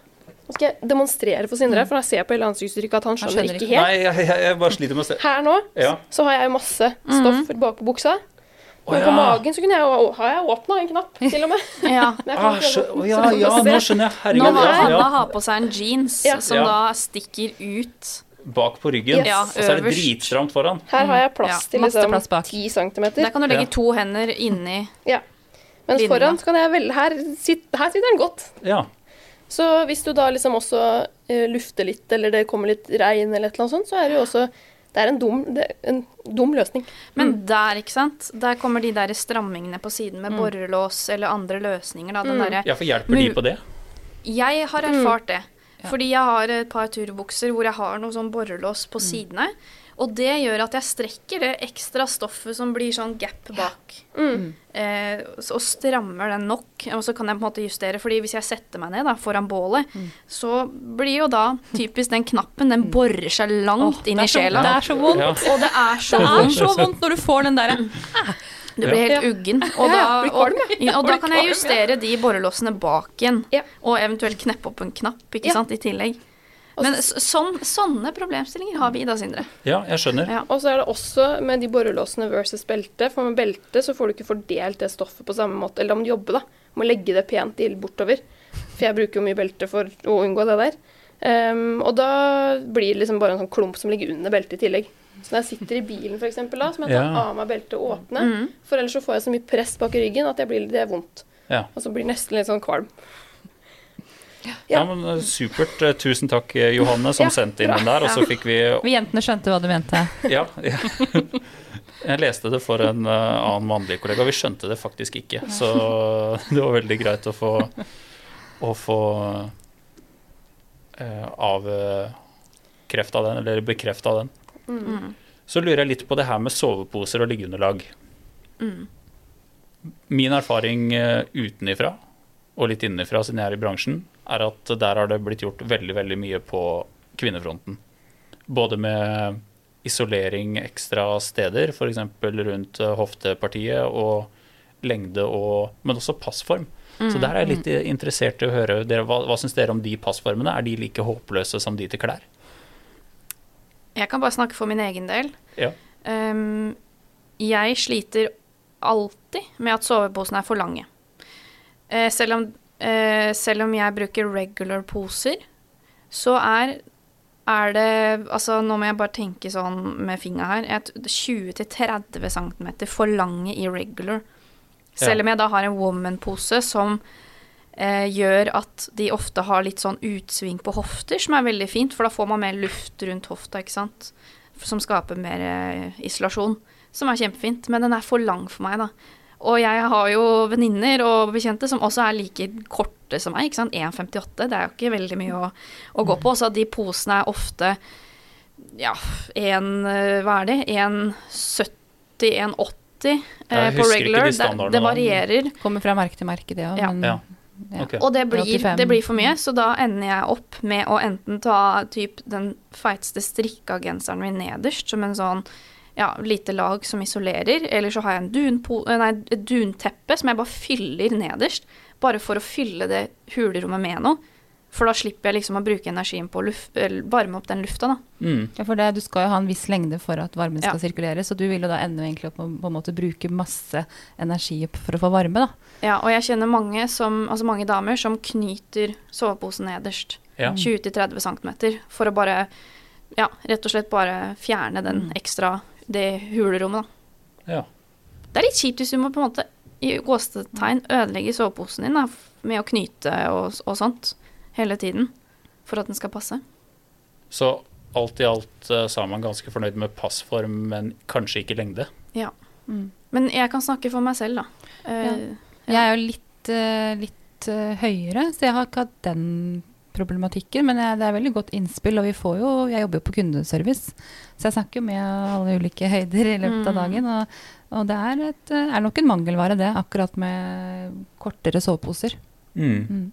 Nå skal jeg demonstrere for Sindre, for jeg ser på hele ansiktsuttrykket at han skjønner, skjønner ikke helt. Nei, jeg, jeg, jeg bare sliter med å se. Her nå Ja. så har jeg jo masse stoff bak på buksa. Men ja. på magen så kunne jeg har jeg åpna en knapp, til og med. Ja. Jeg Ah, ja, ja, nå skjønner jeg. Nå har Ja, Hanna ja. har på seg en jeans Ja. som Ja. da stikker ut. Bak på ryggen. Ja, og så er det dritstramt foran. Her har jeg plass Ja, til liksom plass bak. 10 centimeter. Der kan du legge Ja. to hender inni Mens linja. foran så kan jeg velge Her, her sitter den godt. Ja. Så hvis du da liksom også uh, lufter litt, eller det kommer litt regn eller et eller annet sånt, så er det jo også Det er en dum, det en dum løsning. Men der, ikke sant, der kommer de der strammingene på siden med borrelås eller andre løsninger. Da. Den Mm. derre ja, for hjelper de på det? Jeg har erfart det. Fordi jeg har et par turbukser hvor jeg har noe sånn borrelås på sidene. Og det gjør at jeg strekker det ekstra stoffet som blir sånn gap bak. Mm. Eh, og strammer den nok. Og så kan jeg på en måte justere, fordi hvis jeg setter meg ned da, foran bålet, så blir jo da typisk den knappen, den borer seg langt oh, inn i sjela. Det er så vondt. Ja. Og det er så Det er vondt. så vondt når du får den derre Du blir helt uggen. Og da, og, kvalm, ja, og da kan jeg justere de borrelåsene bak igjen. Ja. Og eventuelt kneppe opp en knapp, ikke Ja. sant, i tillegg. Men så- så, sånn, sånne problemstillinger har vi da, Sindre. Ja, jeg skjønner. Ja. Og så er det også med de borrelåsene versus belte. For med belte så får du ikke fordelt det stoffet på samme måte. Eller da må du jobbe, da. Du må legge det pent ild bortover. For jeg bruker jo mye belte for å unngå det der. Um, og da blir det liksom bare en sånn klump som ligger under beltet i tillegg. Så når jeg sitter i bilen for eksempel, da, så må jeg ta Ja. av meg beltet og åpne. Mm. For ellers så får jeg så mye press bak ryggen at jeg blir, det er vondt. Ja. Og så blir det nesten litt sånn kvalm. Ja, men eh, Supert. Eh, Tusen takk, eh, Johanne, som Ja, sendte inn bra. den der. Og så fikk vi Vi jentene skjønte hva du mente. Ja. ja. Jeg leste det for en annen mannlig kollega. Vi skjønte det faktisk ikke. Så det var veldig greit å få, å få eh, avkrefta den, eller bekrefta den. Mm. Så lurer jeg litt på det her med soveposer og liggeunderlag. Mm. Min erfaring utenifra, og litt innenfra siden jeg er i bransjen, er at der har det blitt gjort veldig, veldig mye på kvinnefronten. Både med isolering ekstra steder, f.eks. rundt eh, hoftepartiet, og lengde og Men også passform. Så der er jeg litt interessert i å høre dere, hva, hva syns dere om de passformene? Er de like håpløse som de til klær? Jeg kan bare snakke for min egen del. Ja. Um, jeg sliter alltid med at soveposene er for lange. Eh, selv, om, eh, selv om jeg bruker regular poser, så er, er det Altså, nå må jeg bare tenke sånn med fingra her. 20-30 cm for lange i regular. Selv Ja. om jeg da har en woman-pose som eh, gjør at de ofte har litt sånn utsving på hofter, som er veldig fint, for da får man mer luft rundt hofta, ikke sant. Som skaper mer eh, isolasjon. Som er kjempefint. Men den er for lang for meg, da. Og jeg har jo venninner og bekjente som også er like korte som meg. ikke sant? 1,58. Det er jo ikke veldig mye å, å gå på. Så de posene er ofte ja, en, eh, hva er det? 1,70, 1,80 eh, på husker ikke regular. de Det, det varierer. Kommer fra merke til merke, det òg. Ja. Men Ja. ja. Okay. Og det blir, det blir for mye, så da ender jeg opp med å enten ta typ den feiteste strikka genseren min nederst, som en sånn ja, lite lag som isolerer, eller så har jeg en dunpo, eh, nei, et dunteppe som jeg bare fyller nederst, bare for å fylle det hulerommet med noe. For da slipper jeg liksom å bruke energien på å varme opp den lufta, da. Mm. Ja, for det, du skal jo ha en viss lengde for at varmen skal Ja. sirkulere, så du vil jo da ende egentlig opp med å på en måte bruke masse energi for å få varme, da. Ja, og jeg kjenner mange, som, altså mange damer som knyter soveposen nederst. Ja. 20-30 cm. For å bare Ja, rett og slett bare fjerne den ekstra Det hulerommet, da. ja. Det er litt kjipt hvis du må på en måte i gåstetegn ødelegge soveposen din da, med å knyte og, og sånt hele tiden for at den skal passe. Så alt i alt eh, så er man ganske fornøyd med passform, men kanskje ikke lengde. Ja. Mm. Men jeg kan snakke for meg selv, da. Ja. Jeg er jo litt, eh, litt eh, høyere, så jeg har ikke hatt den problematikken. Men jeg, det er veldig godt innspill, og vi får jo Jeg jobber jo på kundeservice, så jeg snakker jo med alle ulike høyder i løpet av Mm. dagen. Og, og det er, et, er nok en mangelvare, det, akkurat med kortere soveposer. Mm. Mm.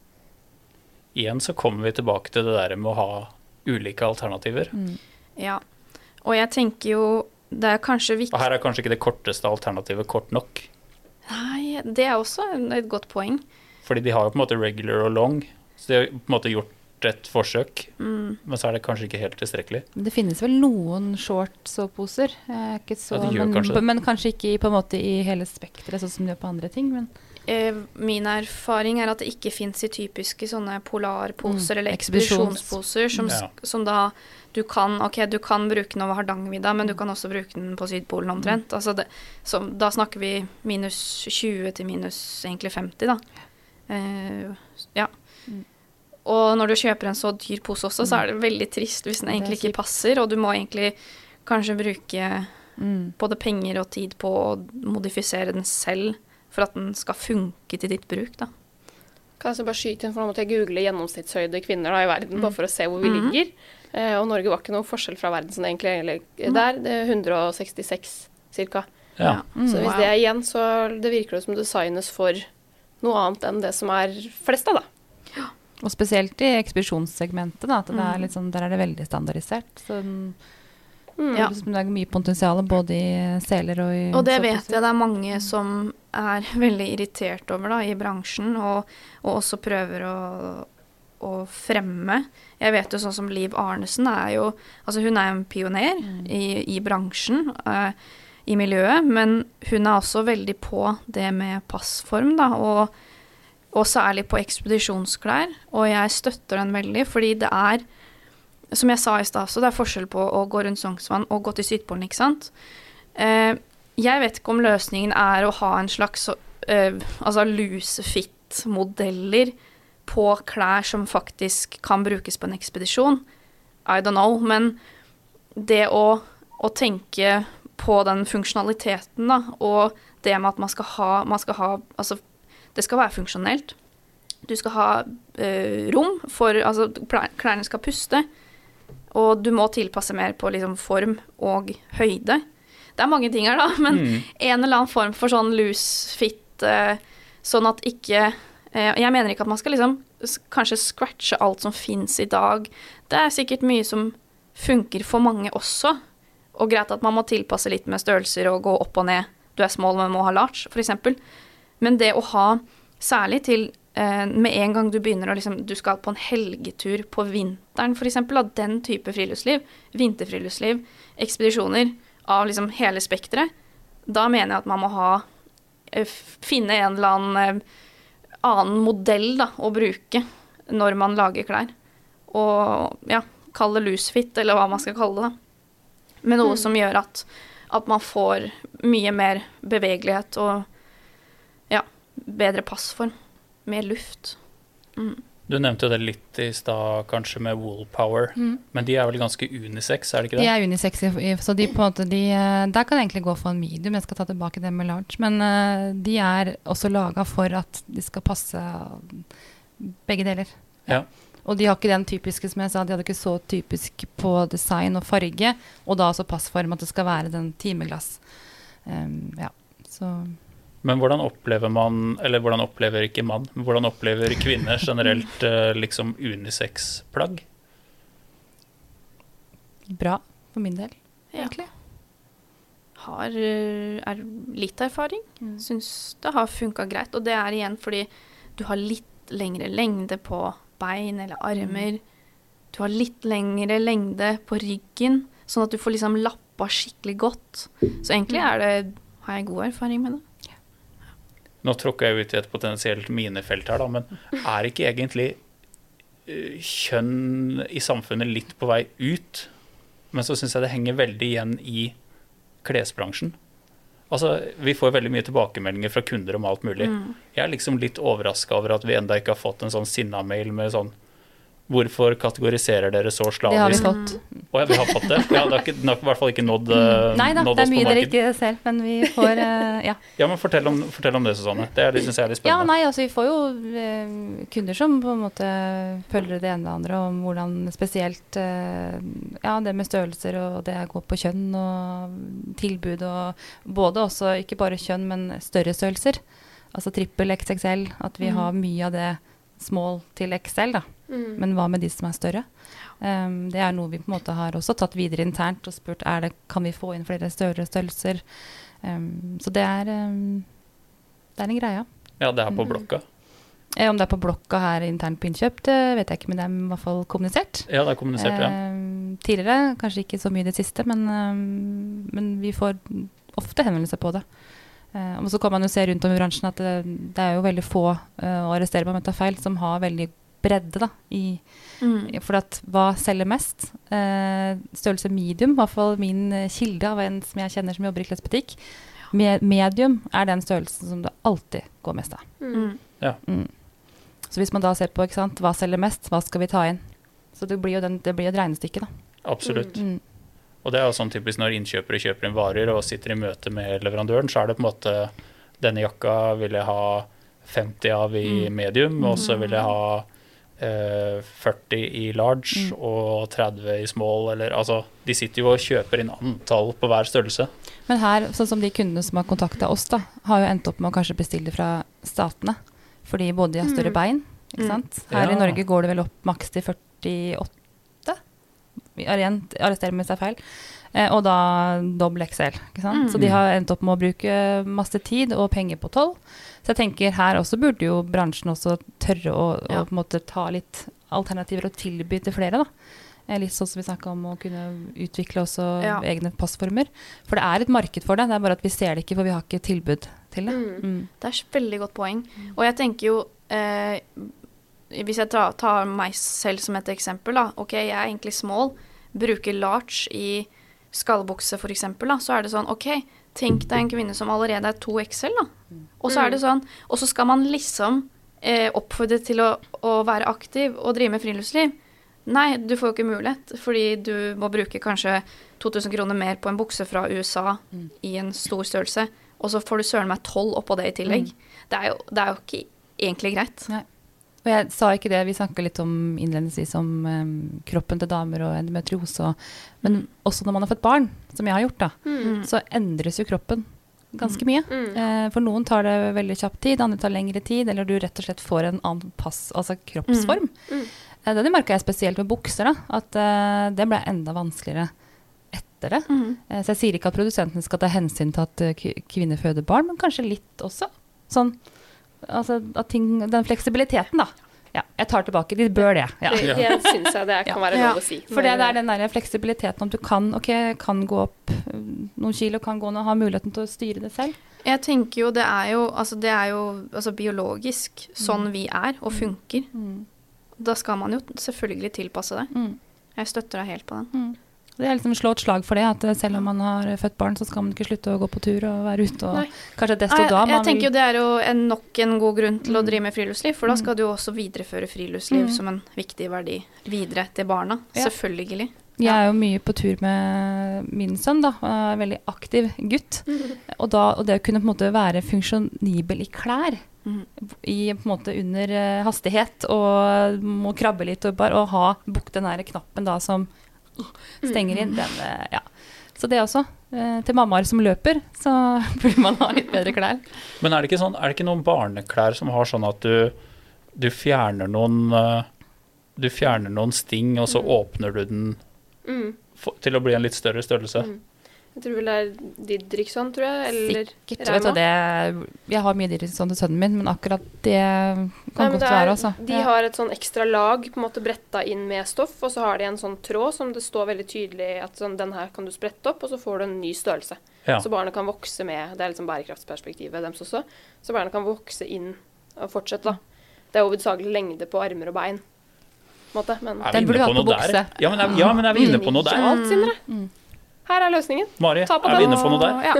Igjen så kommer vi tilbake til det der med å ha ulike alternativer. Mm. ja. Og jeg tenker jo det er kanskje viktig Og her er kanskje ikke det korteste alternativet kort nok. Nei, det er også et godt poeng. Fordi de har jo på en måte regular og long, så de har på en måte gjort et forsøk. Mm. Men så er det kanskje ikke helt tilstrekkelig. Det finnes vel noen short soveposer, eh, ikke så, Ja, men, kanskje men kanskje ikke på en måte i hele spekteret, sånn som de gjør på andre ting. Men Eh, min erfaring er at det ikke fins i typiske sånne polarposer Mm, eller ekspedisjonsposer som, Ja. som da du kan Ok, du kan bruke den over Hardangervidda, men du kan også bruke den på Sydpolen omtrent. Altså det, så da snakker vi minus 20 til minus egentlig 50, da. Eh, ja. Mm. Og når du kjøper en så dyr pose også, så er det veldig trist hvis den er egentlig ikke passer, og du må egentlig kanskje bruke mm. både penger og tid på å modifisere den selv for at den skal funke til ditt bruk, da. Kan jeg så bare skyte inn, for Nå måtte jeg google gjennomsnittshøyde kvinner da, i verden, bare for å se hvor vi mm. ligger. Eh, og Norge var ikke noe forskjell fra verden sånn egentlig. Eller, der, det er 166 ca. Ja. Mm. Så hvis det er igjen, så det virker det som designes for noe annet enn det som er flest av, da. Og spesielt i ekspedisjonssegmentet, da, at det er Mm. litt sånn, der er det veldig standardisert. Så Mm. Ja. det er mye potensial både i seler og i Og det vet jeg det er mange som er veldig irritert over da, i bransjen, og, og også prøver å, å fremme. Jeg vet jo sånn som Liv Arnesen er jo Altså hun er en pioner Mm. i, i bransjen, uh, i miljøet, men hun er også veldig på det med passform, da, og, og særlig på ekspedisjonsklær. Og jeg støtter den veldig, fordi det er som jeg sa i stad, så det er forskjell på å gå rundt Sognsvann og gå til Sydpolen, ikke sant. Eh, jeg vet ikke om løsningen er å ha en slags eh, altså loose-fit-modeller på klær som faktisk kan brukes på en ekspedisjon. I don't know, men det å, å tenke på den funksjonaliteten, da, og det med at man skal ha, man skal ha Altså, det skal være funksjonelt. Du skal ha eh, rom for Altså, klærne skal puste. Og du må tilpasse mer på liksom form og høyde. Det er mange ting her, da, men Mm. en eller annen form for sånn loose fit, eh, sånn at ikke eh, Jeg mener ikke at man skal liksom kanskje scratche alt som fins i dag. Det er sikkert mye som funker for mange også. Og greit at man må tilpasse litt med størrelser og gå opp og ned. Du er small, men må ha large, f.eks. Men det å ha, særlig til eh, med en gang du begynner å liksom Du skal på en helgetur på vinteren, f.eks. Av den type friluftsliv. Vinterfriluftsliv, ekspedisjoner av liksom hele spekteret. Da mener jeg at man må ha eh, Finne en eller annen eh, annen modell da, å bruke når man lager klær. Og ja, kall det loose fit, eller hva man skal kalle det. da. Men noe Mm. som gjør at, at man får mye mer bevegelighet og bedre passform. Mer luft. Mm. Du nevnte jo det litt i stad, kanskje med Woolpower. Mm. Men de er vel ganske unisex, er det ikke det? De er unisex, så de på en måte de, eh, Der kan jeg egentlig gå for en medium. Jeg skal ta tilbake det med large. Men eh, de er også laga for at de skal passe begge deler. Ja. Og de har ikke den typiske, som jeg sa, de hadde ikke så typisk på design og farge, og da også passform, at det skal være den timeglass. Um, ja, så Men hvordan opplever man, eller hvordan opplever ikke mann, men hvordan opplever kvinner generelt eh, liksom unisex-plagg? bra for min del, Ja. egentlig. Har eh, er litt erfaring. Mm. Syns det har funka greit. Og det er igjen fordi du har litt lengre lengde på, bein eller armer. Du har litt lengre lengde på ryggen, sånn at du får liksom lappa skikkelig godt. Så egentlig er det, har jeg god erfaring med det. Nå tråkka jeg ut i et potensielt minefelt her, da, men er ikke egentlig eh, kjønn i samfunnet litt på vei ut? Men så syns jeg det henger veldig igjen i klesbransjen. Altså, Vi får veldig mye tilbakemeldinger fra kunder om alt mulig. Mm. Jeg er liksom litt overraska over at vi enda ikke har fått en sånn sinna-mail med sånn Hvorfor kategoriserer dere så Det har vi fått. Oh, ja, vi har fått det? Ja, det har, ikke, det har i hvert fall ikke nådd, mm. Nei da, nådd det er mye dere ikke ser, men vi får uh, Ja. Ja, men fortell om, fortell om det, Susanne. Det det syns jeg er litt spennende. Ja, nei, altså vi får jo uh, kunder som på en måte følger det ene og det andre om hvordan spesielt uh, ja, det med størrelser og det går på kjønn og tilbud og både også ikke bare kjønn, men større størrelser. Altså trippel XXL, at vi Mm. har mye av det small til XL, da. Mm. Men hva med de som er større? Um, det er noe vi på en måte har også tatt videre internt og spurt er det, kan vi få inn flere større størrelser. Um, så det er, um, det er en greie. Ja, det er på Mm. blokka. Eh, om det er på blokka her internt på innkjøp, det vet jeg ikke, men det er i hvert fall kommunisert. Ja, det er kommunisert, ja. Um, tidligere, kanskje ikke så mye i det siste, men, um, men vi får ofte henvendelser på det. Uh, og så kan man jo se rundt om i bransjen at det, det er jo veldig få, uh, å arrestere meg om jeg tar feil, som har veldig bredde da, i, Mm. for at hva selger mest? Eh, størrelse medium, i hvert fall min eh, kilde av en som jeg kjenner som jobber i klesbutikk. Me medium er den størrelsen som det alltid går mest av. Mm. Ja. Mm. Så hvis man da ser på ikke sant, hva selger mest, hva skal vi ta inn? Så det blir jo, den, det blir et regnestykke, da. Absolutt. Mm. Og det er jo sånn typisk når innkjøpere kjøper inn varer og sitter i møte med leverandøren, så er det på en måte Denne jakka vil jeg ha 50 av i Mm. medium, og så vil jeg ha 40 i large Mm. og 30 i small, eller altså De sitter jo og kjøper inn antall på hver størrelse. Men her, sånn som de kundene som har kontakta oss, da, har jo endt opp med å kanskje bestille fra statene. Fordi både de har større Mm. bein, ikke Mm. sant. Her Ja. i Norge går det vel opp maks til 48. Igjen, arrester meg hvis det er feil. Eh, og da dobbel XL. Mm. Så de har endt opp med å bruke masse tid og penger på toll. Så jeg tenker her også burde jo bransjen også tørre å, å Ja. måte ta litt alternativer og tilby til flere, da. Eh, Litt sånn som vi snakka om å kunne utvikle også Ja. egne passformer. For det er et marked for det, det er bare at vi ser det ikke, for vi har ikke tilbud til det. Mm. Mm. Det er et veldig godt poeng. Og jeg tenker jo eh, Hvis jeg tar, tar meg selv som et eksempel, da. Ok, jeg er egentlig small, bruker large i skallbukse f.eks.. Så er det sånn, OK, tenk deg en kvinne som allerede er 2XL, da. Og så er det sånn Og så skal man liksom eh, oppfordre til å, å være aktiv og drive med friluftsliv. Nei, du får jo ikke mulighet, fordi du må bruke kanskje 2000 kroner mer på en bukse fra USA Mm. i en stor størrelse, og så får du søren meg 12 oppå det i tillegg. Det, er jo, det er jo ikke egentlig greit. Og jeg sa ikke det, vi snakka litt om innledningsvis om um, kroppen til damer og endometriose. og- Men også når man har fått barn, som jeg har gjort, da, Mm. så endres jo kroppen ganske mye. Mm. Eh, for noen tar det veldig kjapp tid, andre tar lengre tid, eller du rett og slett får en annen pass, altså kroppsform. Mm. Eh, det merka jeg spesielt med bukser, da, at eh, det ble enda vanskeligere etter det. Eh, Så jeg sier ikke at produsentene skal ta hensyn til at eh, kvinner føder barn, men kanskje litt også. Sånn, altså at ting, den fleksibiliteten, da. Ja, jeg tar tilbake. De bør det. Ja. Det, det syns jeg det kan være Ja. lov å si. For det er den der fleksibiliteten om du kan, okay, kan gå opp eh, noen kilo, kan gå ned, ha muligheten til å styre det selv. Jeg tenker jo det er jo, altså det er jo altså biologisk sånn vi er og funker. Da skal man jo selvfølgelig tilpasse det. Mm. Jeg støtter deg helt på den. Mm. Det er liksom slå et slag for det, at selv om man har født barn, så skal man ikke slutte å gå på tur og være ute. Og Nei. kanskje desto Nei, da jeg tenker jo det er jo en, nok en god grunn til å Mm. drive med friluftsliv, for da Mm. skal du jo også videreføre friluftsliv Mm. som en viktig verdi videre til barna. Ja. Selvfølgelig. Jeg er jo mye på tur med min sønn, da. En veldig aktiv gutt. Og, da, og det å kunne på en måte være funksjonibel i klær, Mhm. i på en måte under eh, hastighet, og må krabbe litt og bare og ha bukt den der knappen da som stenger inn, den eh, Ja. Så det også. eh, Til mammaer som løper, så burde man ha litt bedre klær. Men er det ikke, sånn, er det ikke noen barneklær som har sånn at du, du fjerner noen eh, Du fjerner noen sting, og så åpner du den Mm. for, til å bli en litt større størrelse? Mm. Jeg tror vel det er Didriksson, tror jeg. Eller Sikkert. Vet du, det, jeg har mye Didriksson til sønnen min, men akkurat det kan Nei, godt det er- være, altså. De Ja. har et sånn ekstra lag på en måte bretta inn med stoff, og så har de en sånn tråd som det står veldig tydelig at sånn, den her kan du sprette opp, og så får du en ny størrelse. Ja. Så barnet kan vokse med Det er liksom bærekraftsperspektivet deres også. Så barnet kan vokse inn og fortsette, da. Det er hovedsakelig lengde på armer og bein. Måte, men Er vi Den inne burde du på hatt på noe der? bukse. Ja, men er, ja, men er vi inne på noe der? Mm. Her er løsningen. Mari, Ta på er vi inne på noe der? Ja.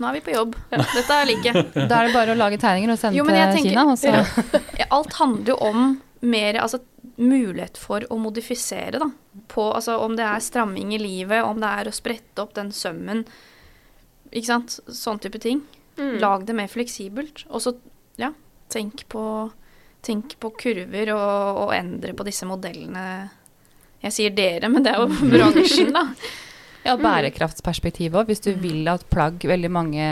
Nå er vi på jobb. Dette er like. Da er det bare å lage tegninger og sende Jo, men jeg til tenker- Kina. Også. Ja, Alt handler jo om mer altså, mulighet for å modifisere, da. På, altså, om det er stramming i livet, om det er å sprette opp den sømmen. Ikke sant? Sånn type ting. Mm. Lag det mer fleksibelt. Og så, ja, tenk på, tenk på kurver og, og endre på disse modellene. Jeg sier dere, men det er jo bransjen, da. Ja, bærekraftsperspektivet òg. Hvis du vil at plagg Veldig mange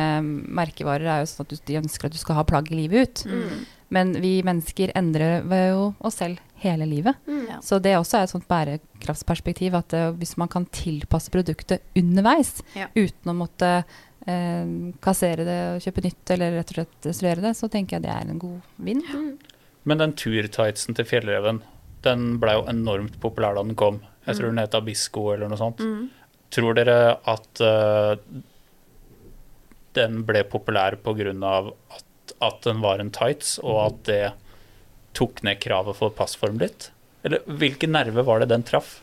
merkevarer er jo sånn at du, de ønsker at du skal ha plagg livet ut. Mm. Men vi mennesker endrer jo oss selv hele livet. Mm. Ja. Så det også er et sånt bærekraftsperspektiv at uh, hvis man kan tilpasse produktet underveis Ja. uten å måtte uh, kassere det og kjøpe nytt eller rett og slett destruere det, så tenker jeg det er en god vinn. Mm. Men den turtightsen til Fjellreven, den ble jo enormt populær da den kom. Jeg tror den het Abisko eller noe sånt. Mm. Tror dere at uh, den ble populær pga. At, at den var en tights, og at det tok ned kravet for passform litt? Eller hvilken nerve var det den traff?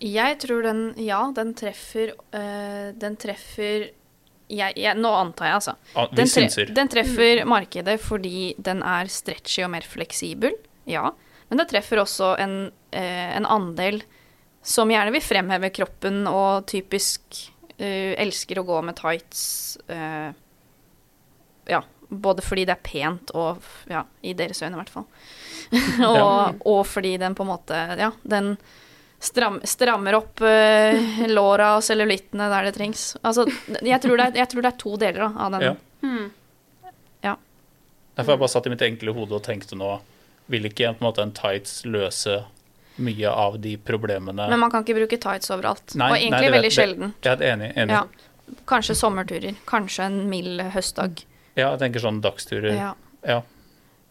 Jeg tror den Ja, den treffer øh, Den treffer jeg, jeg, Nå antar jeg, altså. Ah, Den, tre, den treffer markedet fordi den er stretchy og mer fleksibel, ja. Men det treffer også en, eh, en andel som gjerne vil fremheve kroppen og typisk uh, elsker å gå med tights. Uh, ja, både fordi det er pent og ja, i deres øyne i hvert fall. og, og fordi den på en måte Ja, den stram, strammer opp uh, låra og cellulittene der det trengs. Altså, jeg tror det er, jeg tror det er to deler da, av den. Ja. ja. Derfor har jeg bare satt i mitt enkle hode og tenkte nå Vil ikke på en måte en tights løse mye av de problemene Men man kan ikke bruke tights overalt. Nei, og egentlig nei, veldig sjelden. Jeg er enig. enig. Ja. Kanskje sommerturer. Kanskje en mild høstdag. Ja, jeg tenker sånn dagsturer. Ja. Ja.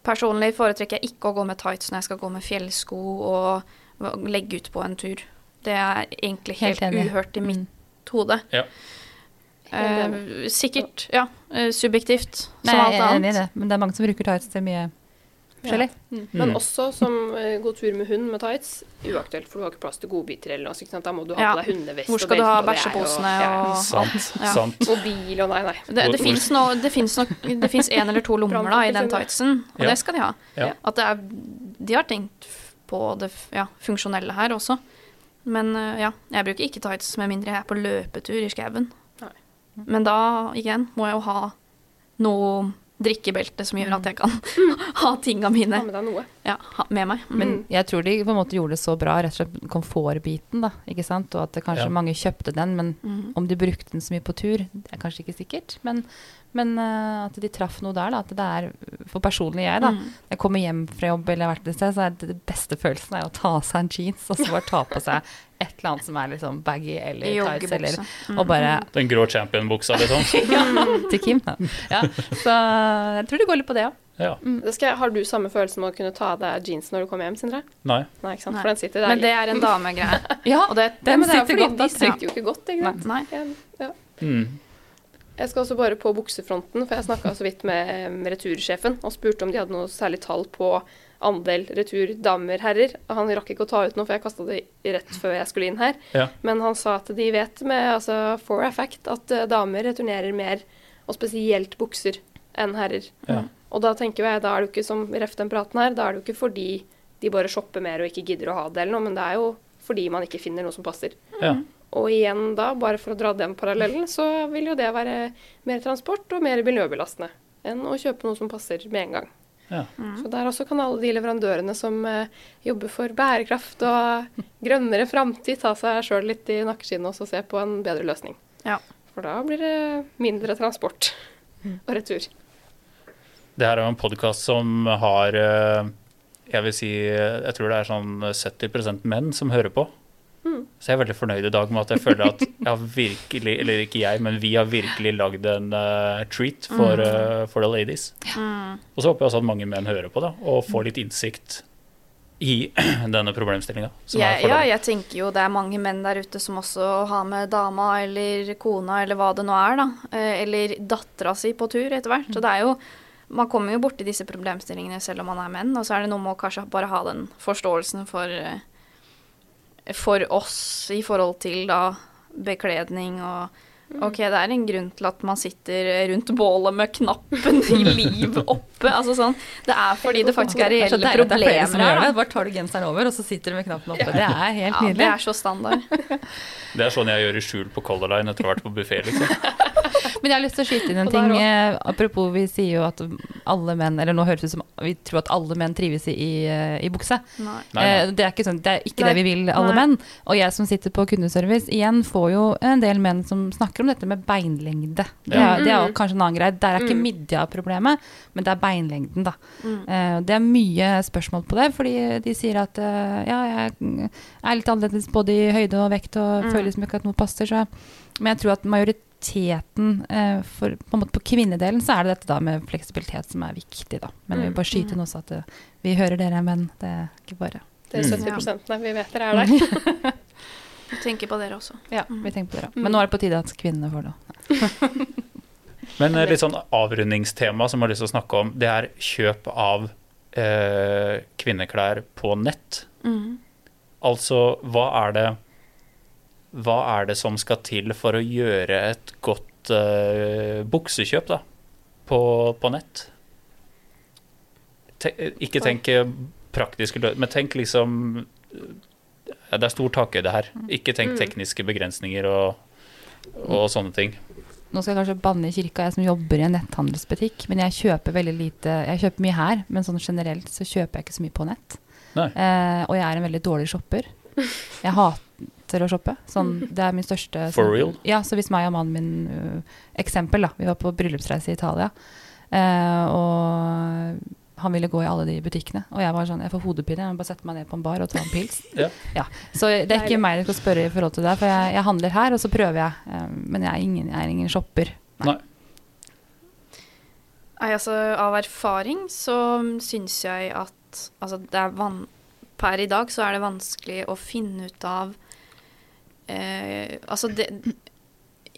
Personlig foretrekker jeg ikke å gå med tights når jeg skal gå med fjellsko og legge ut på en tur. Det er egentlig helt, Helt uhørt i mitt Mm. hode. Ja. Eh, sikkert, ja. eh, subjektivt, Nei, som alt jeg er enig i det, men det er mange som bruker tights til mye forskjellig. Men Mm. også som uh, gå tur med hund med tights. Uaktuelt, for du har ikke plass til godbiter eller noe. så ikke sant? Da må du ha Ja. på deg hundevest Hvor og skal du ha bæsjeposene og og, ja. og Sant. Ja. sant. Mobil og nei, nei. Det, det fins no, én eller to lommer da, i den tightsen, og Ja. det skal de ha. Ja. At det er De har tenkt på det ja, funksjonelle her også. Men eh, ja, jeg bruker ikke tights med mindre jeg er på løpetur i skauen. Men da, igjen, må jeg jo ha noe drikkebelte som gjør at jeg kan ha tinga Ha mine med deg noe. ja, ha, med meg. Mm. Men jeg tror de på en måte gjorde det så bra, rett og slett komfortbiten, da. Ikke sant? Og at kanskje Ja. mange kjøpte den, men Mm. om de brukte den så mye på tur, det er kanskje ikke sikkert. Men, men uh, at de traff noe der, da. At det er For personlig jeg, da. Mm. Jeg kommer hjem fra jobb eller har vært et sted, så er det, det beste følelsen er å ta av seg en jeans og så bare ta på seg et eller annet som er liksom baggy eller tights eller Mm. Og bare Den grå champion-buksa, liksom. til Kim. Da. Ja. Så jeg tror det går litt på det òg. Ja. Det skal, har du samme følelsen med å kunne ta av deg jeans når du kommer hjem, Sindre? Nei. Nei, ikke sant? Nei. For den sitter der. Men det er en damegreie. Ja, Og det, den men det er sitter fordi godt. de sitter jo ikke godt, ikke sant? Nei. Ja. Mm. Jeg skal også bare på buksefronten, for jeg snakka så vidt med, med retursjefen og spurte om de hadde noe særlig tall på andel retur damer-herrer. Han rakk ikke å ta ut noe, for jeg kasta det rett før jeg skulle inn her. Ja. Men han sa at de vet med altså, for a fact at eh, damer returnerer mer, og spesielt bukser, enn herrer. Ja. Og da tenker jeg, da er det jo ikke som ref den praten her, da er det jo ikke fordi de bare shopper mer og ikke gidder å ha det eller noe, men det er jo fordi man ikke finner noe som passer. Ja. Og igjen da, bare for å dra den parallellen, så vil jo det være mer transport og mer miljøbelastende enn å kjøpe noe som passer med en gang. Ja. Så der også kan alle de leverandørene som eh, jobber for bærekraft og grønnere framtid, ta seg sjøl litt i nakkeskinnet og så se på en bedre løsning. Ja. For da blir det mindre transport og retur. Det her er jo en podkast som har eh, Jeg vil si Jeg tror det er sånn 70% menn som hører på. Mm. Så jeg er veldig fornøyd i dag med at jeg føler at jeg har virkelig, eller ikke jeg, men vi har virkelig lagd en uh, treat for, Mm. eh, for the ladies. Og så håper jeg også at mange menn hører på da, og får litt innsikt i denne problemstillinga. Ja, ja, jeg tenker jo det er mange menn der ute som også har med dama eller kona eller hva det nå er, da. eh, Eller dattera si på tur etter hvert. Så det er jo Man kommer jo borti disse problemstillingene selv om man er menn, og så er det noe med å kanskje bare ha den forståelsen for For oss i forhold til da bekledning og Ok, det er en grunn til at man sitter rundt bålet med knappen i liv oppe. Altså sånn, Det er fordi det faktisk er Det er reelle det er problemer gjør her. det. da. Bare tar du genseren over, og så sitter du med knappen oppe. Det er helt Ja, det er så standard. Det er sånn jeg gjør i skjul på Color Line etter å ha vært på buffé, liksom. Men jeg har lyst til å skyte inn en ting. eh, Apropos, vi sier jo at alle menn Eller nå høres det ut som vi tror at alle menn trives i, i, eh, bukse. Nei. Nei, nei. Eh, Det er ikke, sånn, det, er ikke Nei. det vi vil, alle Nei. menn. Og jeg som sitter på kundeservice, igjen får jo en del menn som snakker om dette med beinlengde. Det er, det er Mm. kanskje en annen greie. Der er ikke Mm. midja-problemet, men det er beinlengden, da. Mm. Det er mye spørsmål på det, fordi de sier at ja, jeg er litt annerledes både i høyde og vekt og Mm. føler liksom ikke at noe passer, så Men jeg tror at majoriteten eh, for, på, en måte på kvinnedelen så er det dette da med fleksibilitet som er viktig, da. Men jeg vil Mm. bare skyte inn også at det, vi hører dere men det er ikke bare Det er Mm. 70% Nei, vi vet dere er der. vi tenker på dere også. Ja, Mm. vi tenker på det. Mm. Men nå er det på tide at kvinnene får det. Men eh, litt sånn avrundingstema som jeg har lyst til å snakke om, det er kjøp av eh, kvinneklær på nett. Mm. Altså, hva er det Hva er det som skal til for å gjøre et godt uh, buksekjøp, da? På, på nett? Te, ikke tenk eh, praktiske løsninger, men tenk liksom ja, Det er stor takhøyde her. Ikke tenk Mm. tekniske begrensninger og, og sånne ting. Nå skal jeg kanskje banne i kirka, jeg som jobber i en netthandelsbutikk. Men jeg kjøper veldig lite Jeg kjøper mye her, men sånn generelt så kjøper jeg ikke så mye på nett. Eh, og jeg er en veldig dårlig shopper. Jeg hater å shoppe. Sånn, det er min største For sånn- real? Ja, så hvis meg og mannen min uh, Eksempel, da. Vi var på bryllupsreise i Italia. uh, og han ville gå i alle de butikkene. Og jeg var sånn, jeg får hodepine, jeg må bare sette meg ned på en bar og ta en pils. Ja. Så det er ikke meg du skal spørre i forhold til det, for jeg, jeg handler her, og så prøver jeg. Uh, men jeg er ingen, jeg er ingen shopper. Nei. Nei, altså av erfaring så syns jeg at altså det er van Per i dag så er det vanskelig å finne ut av eh, Altså det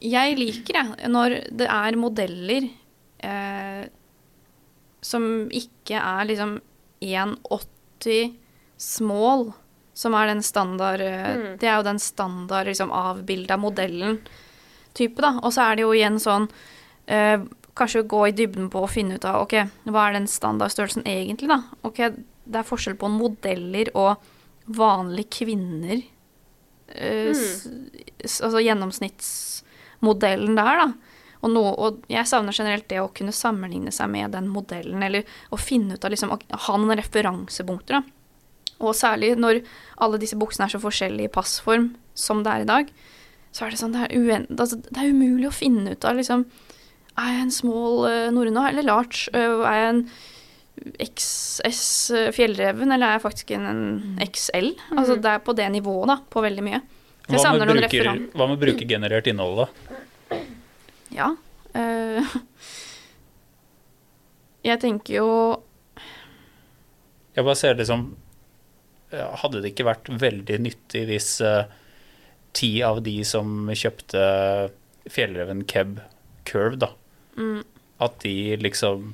Jeg liker, jeg, når det er modeller eh, som ikke er liksom 1,80 small, som er den standard eh, Mm. Det er jo den standard liksom avbilda modellen type, da. Og så er det jo igjen sånn eh, Kanskje gå i dybden på å finne ut av ok, hva er den standardstørrelsen egentlig, da. Ok, det er forskjell på modeller og vanlige kvinner. Eh, s, altså gjennomsnittsmodellen der, da. Og, no, og jeg savner generelt det å kunne sammenligne seg med den modellen, eller å finne ut av liksom, å ha noen referansepunkter. da. Og særlig når alle disse buksene er så forskjellige i passform som det er i dag, så er det sånn, det er, uen, altså, det er umulig å finne ut av liksom Er jeg en small uh, norrøn eller large? Uh, er jeg en XS uh, fjellreven, eller er jeg faktisk en, en XL? Altså, det er på det nivået, da, på veldig mye. Så jeg Hva med, bruker, hva med brukergenerert innhold, da? Ja. Øh, jeg tenker jo Jeg bare ser det som Hadde det ikke vært veldig nyttig hvis eh, ti av de som kjøpte Fjellreven Keb Curve, da, mm, at de liksom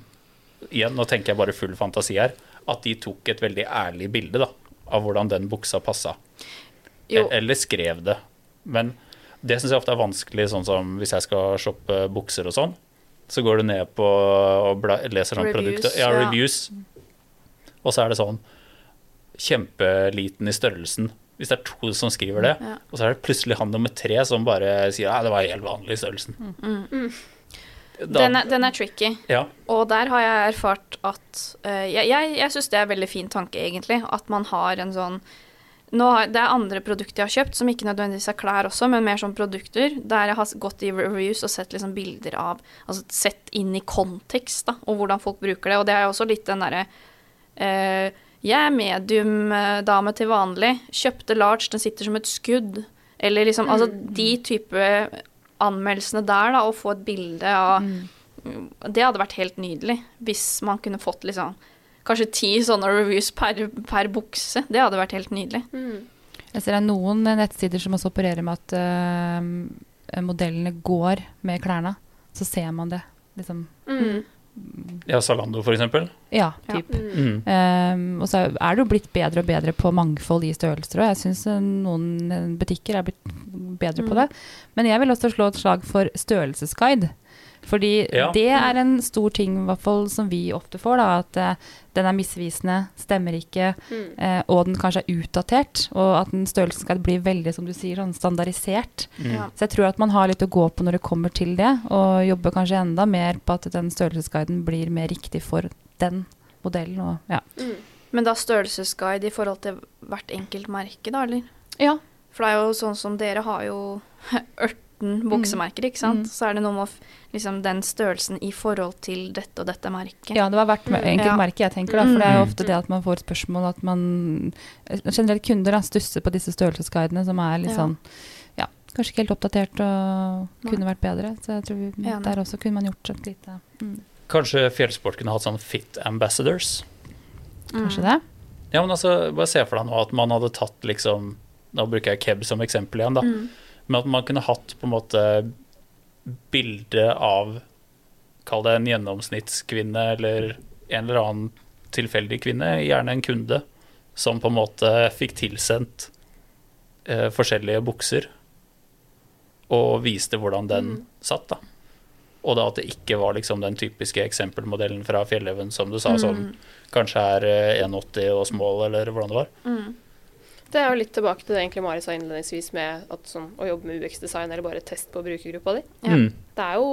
Igjen, nå tenker jeg bare full fantasi her. At de tok et veldig ærlig bilde da, av hvordan den buksa passa. Jo. E- Eller skrev det. Men det syns jeg ofte er vanskelig, sånn som hvis jeg skal shoppe bukser og sånn. Så går du ned på og bla, leser sånn produkt produkter. reviews. ja. Og så er det sånn kjempeliten i størrelsen. Hvis det er to som skriver det, Ja. og så er det plutselig han nummer tre som bare sier ja, det var helt vanlig i størrelsen. Mm. Da, Den, er, den er tricky. ja, Og der har jeg erfart at uh, Jeg, jeg, jeg syns det er en veldig fin tanke, egentlig. At man har en sånn nå har, Det er andre produkter jeg har kjøpt, som ikke nødvendigvis er klær også, men mer sånn produkter. Der jeg har gått i reviews og sett liksom bilder av Altså sett inn i kontekst, da, og hvordan folk bruker det. Og det er jo også litt den derre uh, Jeg er medium-dame til vanlig. Kjøpte large, den sitter som et skudd. Eller liksom Altså de type anmeldelsene der, da, og få et bilde av Det hadde vært helt nydelig hvis man kunne fått liksom Kanskje ti sånne reviews per, per bukse. Det hadde vært helt nydelig. Jeg ser det er noen nettsider som også opererer med at uh, modellene går med klærne. Så ser man det. Liksom. Mm. Ja, Zalando for eksempel. Ja, Ja. typ. Mm. Um, og så er det jo blitt bedre og bedre på mangfold i størrelser. Og jeg syns noen eh, butikker er blitt bedre på Mm. det. Men jeg vil også slå et slag for størrelsesguide. Fordi Ja. det er en stor ting hvert fall som vi ofte får. Da, at uh, den er misvisende, stemmer ikke, Mm. uh, og den kanskje er utdatert. Og at en størrelsesguide blir veldig som du sier, sånn standardisert. Mm. Ja. Så jeg tror at man har litt å gå på når det kommer til det, og jobber kanskje enda mer på at den størrelsesguiden blir mer riktig for den modellen. Og, ja. Mm. Men da størrelsesguide i forhold til hvert enkelt merke, da, eller? ja. For det er jo sånn som dere har jo 18 buksemerker, ikke sant? Mm. Så er det noe med liksom den størrelsen i forhold til dette og dette merket. Ja, det var hvert Mm. enkelt Ja. merke jeg tenker, da. For det er jo Mm. ofte det at man får spørsmål at man Generelt kunder da, stusser på disse størrelsesguidene som er litt Ja. sånn Ja, kanskje ikke helt oppdatert og Nei. kunne vært bedre. Så jeg tror vi, der også kunne man gjort et lite mm. Kanskje fjellsport kunne hatt sånn fit ambassadors. Kanskje Mm. det? Ja, men altså, bare se for deg nå at man hadde tatt liksom Nå bruker jeg Keb som eksempel igjen, da. Mm. Men at man kunne hatt på en måte bilde av Kall det en gjennomsnittskvinne eller en eller annen tilfeldig kvinne, gjerne en kunde, som på en måte fikk tilsendt eh, forskjellige bukser og viste hvordan den Mm. satt, da. Og da at det ikke var liksom den typiske eksempelmodellen fra Fjellheven som du sa, som Mm. kanskje er eh, 1,80 og small, eller hvordan det var. Mm. Det er jo litt tilbake til det egentlig Mari sa innledningsvis med at sånn, å jobbe med UX-design eller bare test på brukergruppa di. Ja. Mm. Det er jo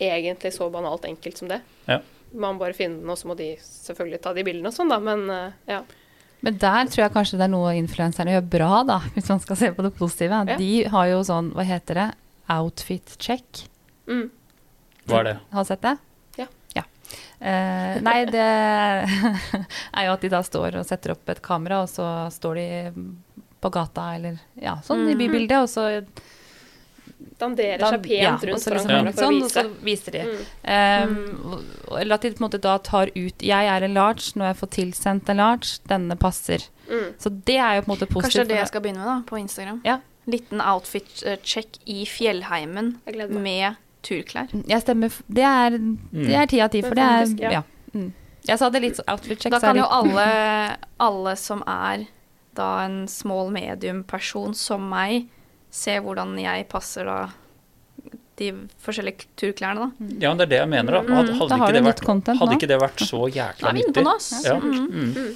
egentlig så banalt enkelt som det. Ja. Man bare finner den, og så må de selvfølgelig ta de bildene og sånn, da, men eh, ja. Men der tror jeg kanskje det er noe influenserne gjør bra, da, hvis man skal se på det positive. Ja. De har jo sånn, hva heter det, outfit check. Mm. Hva er det? Har sett det? Eh, nei, det er jo at de da står og setter opp et kamera, og så står de på gata eller ja, sånn i Mhm. bybildet, og så Danderer seg pent ja, rundt og så liksom ja. sånn, og så viser de. Mm. Um, Eller at de på en måte da tar ut Jeg er en large, når jeg får tilsendt en large, denne passer. Mm. Så det er jo på en måte positivt. Kanskje det for- jeg skal begynne med da, på Instagram. Ja. Liten outfit-check i fjellheimen med turklær. Jeg stemmer Det er, det er ti av ti, for det er ja. ja. Mm. Jeg sa det litt sånn outfit check. Da så kan jo alle, alle som er da en small medium-person som meg, se hvordan jeg passer da de forskjellige turklærne, da. Ja, men det er det jeg mener, da. Mm, Hadde, da ikke, det vært, content hadde ikke det vært så jækla nyttig? Ja. Mm. Mm.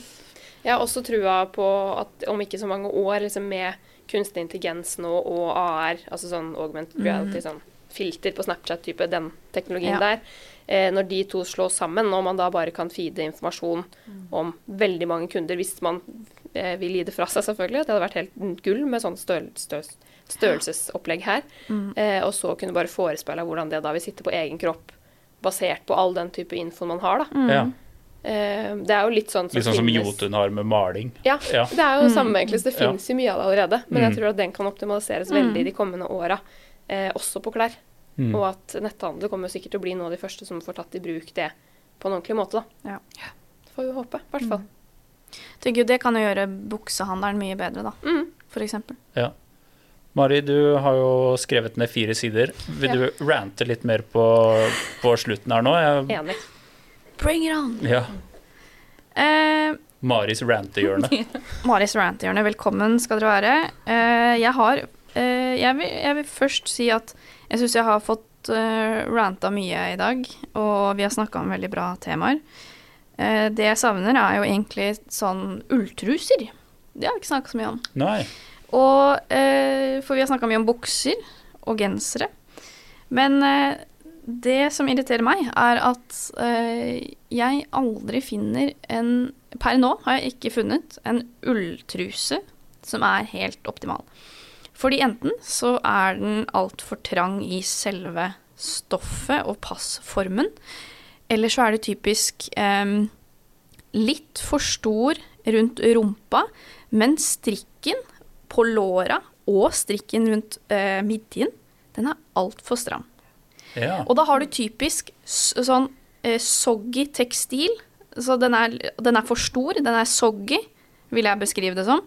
Jeg har også trua på at om ikke så mange år, liksom med kunstig intelligens nå og AR, altså sånn augmented reality, sånn filter på Snapchat-type, den teknologien Ja. der, eh, når de to slås sammen, og man da bare kan feede informasjon om veldig mange kunder, hvis man eh, vil gi det fra seg, selvfølgelig, det hadde vært helt gull med sånn størl, stø- størrelsesopplegg her, Mm. eh, og så kunne bare forespeile hvordan det da vil sitte på egen kropp, basert på all den type info man har, da. Mm. Ja. Eh, det er jo litt sånn som Litt sånn som finnes- Jotun har med maling. ja, Ja. det er jo Mm. samme egentlig, så det Ja. finnes jo mye av det allerede. Men jeg Mm. tror at den kan optimaliseres Mm. veldig de kommende åra, eh, også på klær. Mm. Og at netthandel kommer sikkert til å bli noe av de første som får tatt i bruk det på en ordentlig måte, da. Ja. Det får vi håpe, i hvert fall. Tenker jo det kan jo gjøre buksehandelen mye bedre, da, Mm. for eksempel. Mari, du har jo skrevet ned fire sider. Vil Ja. du rante litt mer på, på slutten her nå? Jeg, Enig. Bring it on! ja. Uh, Maris rantehjørne. Maris rantehjørne, velkommen skal dere være. Uh, jeg har jeg, vil, jeg vil først si at jeg syns jeg har fått uh, ranta mye i dag, og vi har snakka om veldig bra temaer. Uh, det jeg savner, er jo egentlig sånn ulltruser. Det har vi ikke snakka så mye om. Nei. Og, uh, for vi har snakka mye om bukser og gensere. Men eh, det som irriterer meg, er at eh, jeg aldri finner en Per nå har jeg ikke funnet en ulltruse som er helt optimal. Fordi enten så er den altfor trang i selve stoffet og passformen, eller så er det typisk eh, litt for stor rundt rumpa, men strikken på låra og strikken rundt eh, midjen, den er altfor stram. Ja. Og da har du typisk sånn eh, soggy tekstil. Så den er, den er for stor, den er soggy, vil jeg beskrive det som.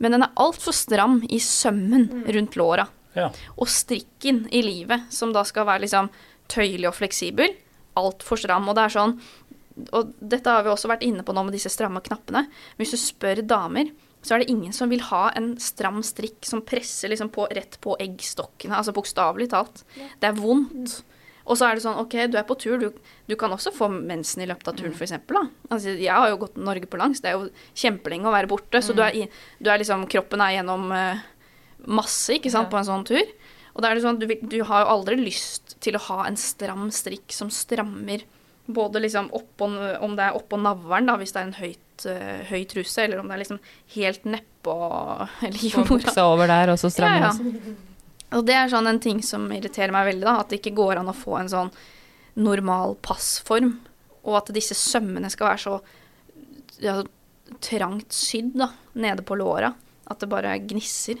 Men den er altfor stram i sømmen rundt låra. ja. Og strikken i livet, som da skal være liksom tøyelig og fleksibel, altfor stram. Og det er sånn Og dette har vi også vært inne på nå med disse stramme knappene. Hvis du spør damer, så er det ingen som vil ha en stram strikk som presser liksom på, rett på eggstokkene. Altså bokstavelig talt. Det er vondt. Og så er det sånn, OK, du er på tur, du, du kan også få mensen i løpet av turen, f.eks. Altså, jeg har jo gått Norge på langs, det er jo kjempelenge å være borte, så du er, i, du er liksom Kroppen er gjennom uh, masse, ikke sant, på en sånn tur. Og da er det sånn, du, du har jo aldri lyst til å ha en stram strikk som strammer både liksom oppå, om det er oppå navlen, da, hvis det er en høyt, uh, høy truse, eller om det er liksom helt nedpå eller livmora. buksa over der, og så strammer Ja, ja. Og det er sånn en ting som irriterer meg veldig, da, at det ikke går an å få en sånn normal passform, og at disse sømmene skal være så ja, trangt sydd da, nede på låra, at det bare gnisser.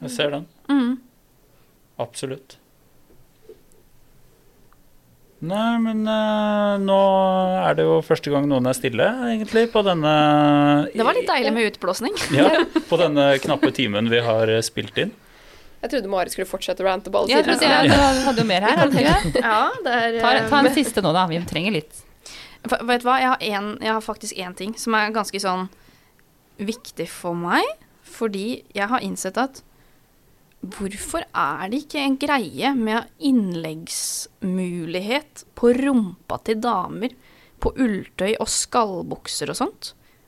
Jeg ser den. Mm. Absolutt. Nei, men uh, nå er det jo første gang noen er stille, egentlig, på denne Det var litt deilig med utblåsning. Ja, på denne knappe timen vi har eh, spilt inn. Jeg trodde Mari skulle fortsette å rante på alle Ja, jeg sider. jeg, du hadde jo mer her? Ja, det er Ta, ta en eh, siste nå, da. Vi trenger litt. For, vet du hva, jeg har, en, jeg har faktisk én ting som er ganske sånn viktig for meg. Fordi jeg har innsett at hvorfor er det ikke en greie med innleggsmulighet på rumpa til damer på ulltøy og skallbukser og sånt?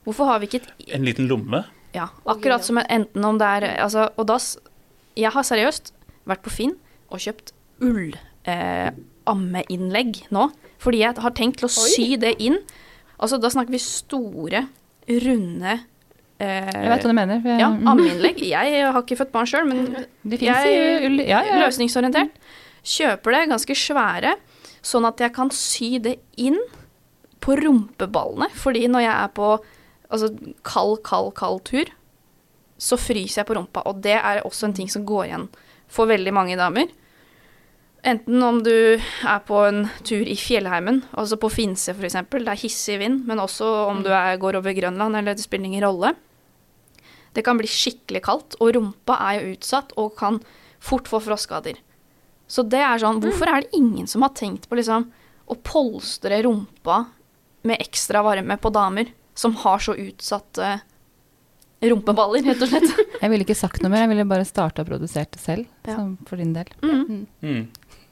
Hvorfor har vi ikke et En liten lomme. ja, akkurat som enten om det er altså, Og da Jeg har seriøst vært på Finn og kjøpt ullammeinnlegg eh, nå. Fordi jeg har tenkt til å sy det inn. Altså, da snakker vi store, runde eh, Jeg vet hva du mener. Ja, ammeinnlegg. Jeg har ikke født barn sjøl, men Det jeg- er Ja, ja. løsningsorientert. Kjøper det ganske svære, sånn at jeg kan sy det inn på rumpeballene. Fordi når jeg er på altså, kald, kald, kald tur, så fryser jeg på rumpa. Og det er også en ting som går igjen for veldig mange damer. Enten om du er på en tur i fjellheimen, altså på Finse f.eks., det er hissig vind, men også om du er, går over Grønland, eller det spiller ingen rolle. Det kan bli skikkelig kaldt, og rumpa er jo utsatt og kan fort få frostskader. Så det er sånn, hvorfor er det ingen som har tenkt på liksom å polstre rumpa med ekstra varme på damer som har så utsatte rumpeballer, rett og slett? Jeg ville ikke sagt noe mer, jeg ville bare starta og produsert det selv. Ja. som for din del. Mm. Mm.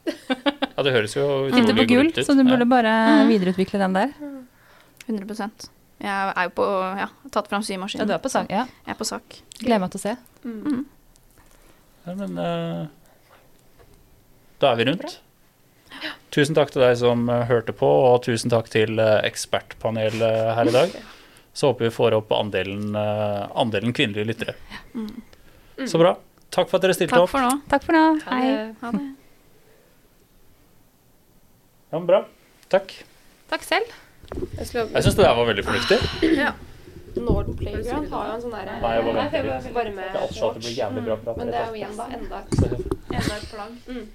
Ja, det høres jo Sitter utrolig på gull, ut. så du burde bare Mm. videreutvikle den der. 100 Jeg er jo på Ja, tatt fram symaskinen. Ja, du er på sak. Ja. Jeg er på sak. Gleder meg til å se. Mm. Ja, men uh, da er vi rundt. Tusen takk til deg som eh, hørte på, og tusen takk til eh, ekspertpanelet her i dag. Så håper vi får opp andelen, andelen kvinnelige lyttere. Så bra. Takk for at dere stilte Takk opp. for nå. Takk for nå. Hei. Ha det. Ja, men bra. Takk. Takk selv. Jeg skulle Jeg syns det der var veldig fornuftig. Norden Playground har jo en sånn derre Nei, jeg var veldig, varme Det er alltid at det blir jævlig bra prat. Men det er jo igjen da enda enda et plagg. Mm.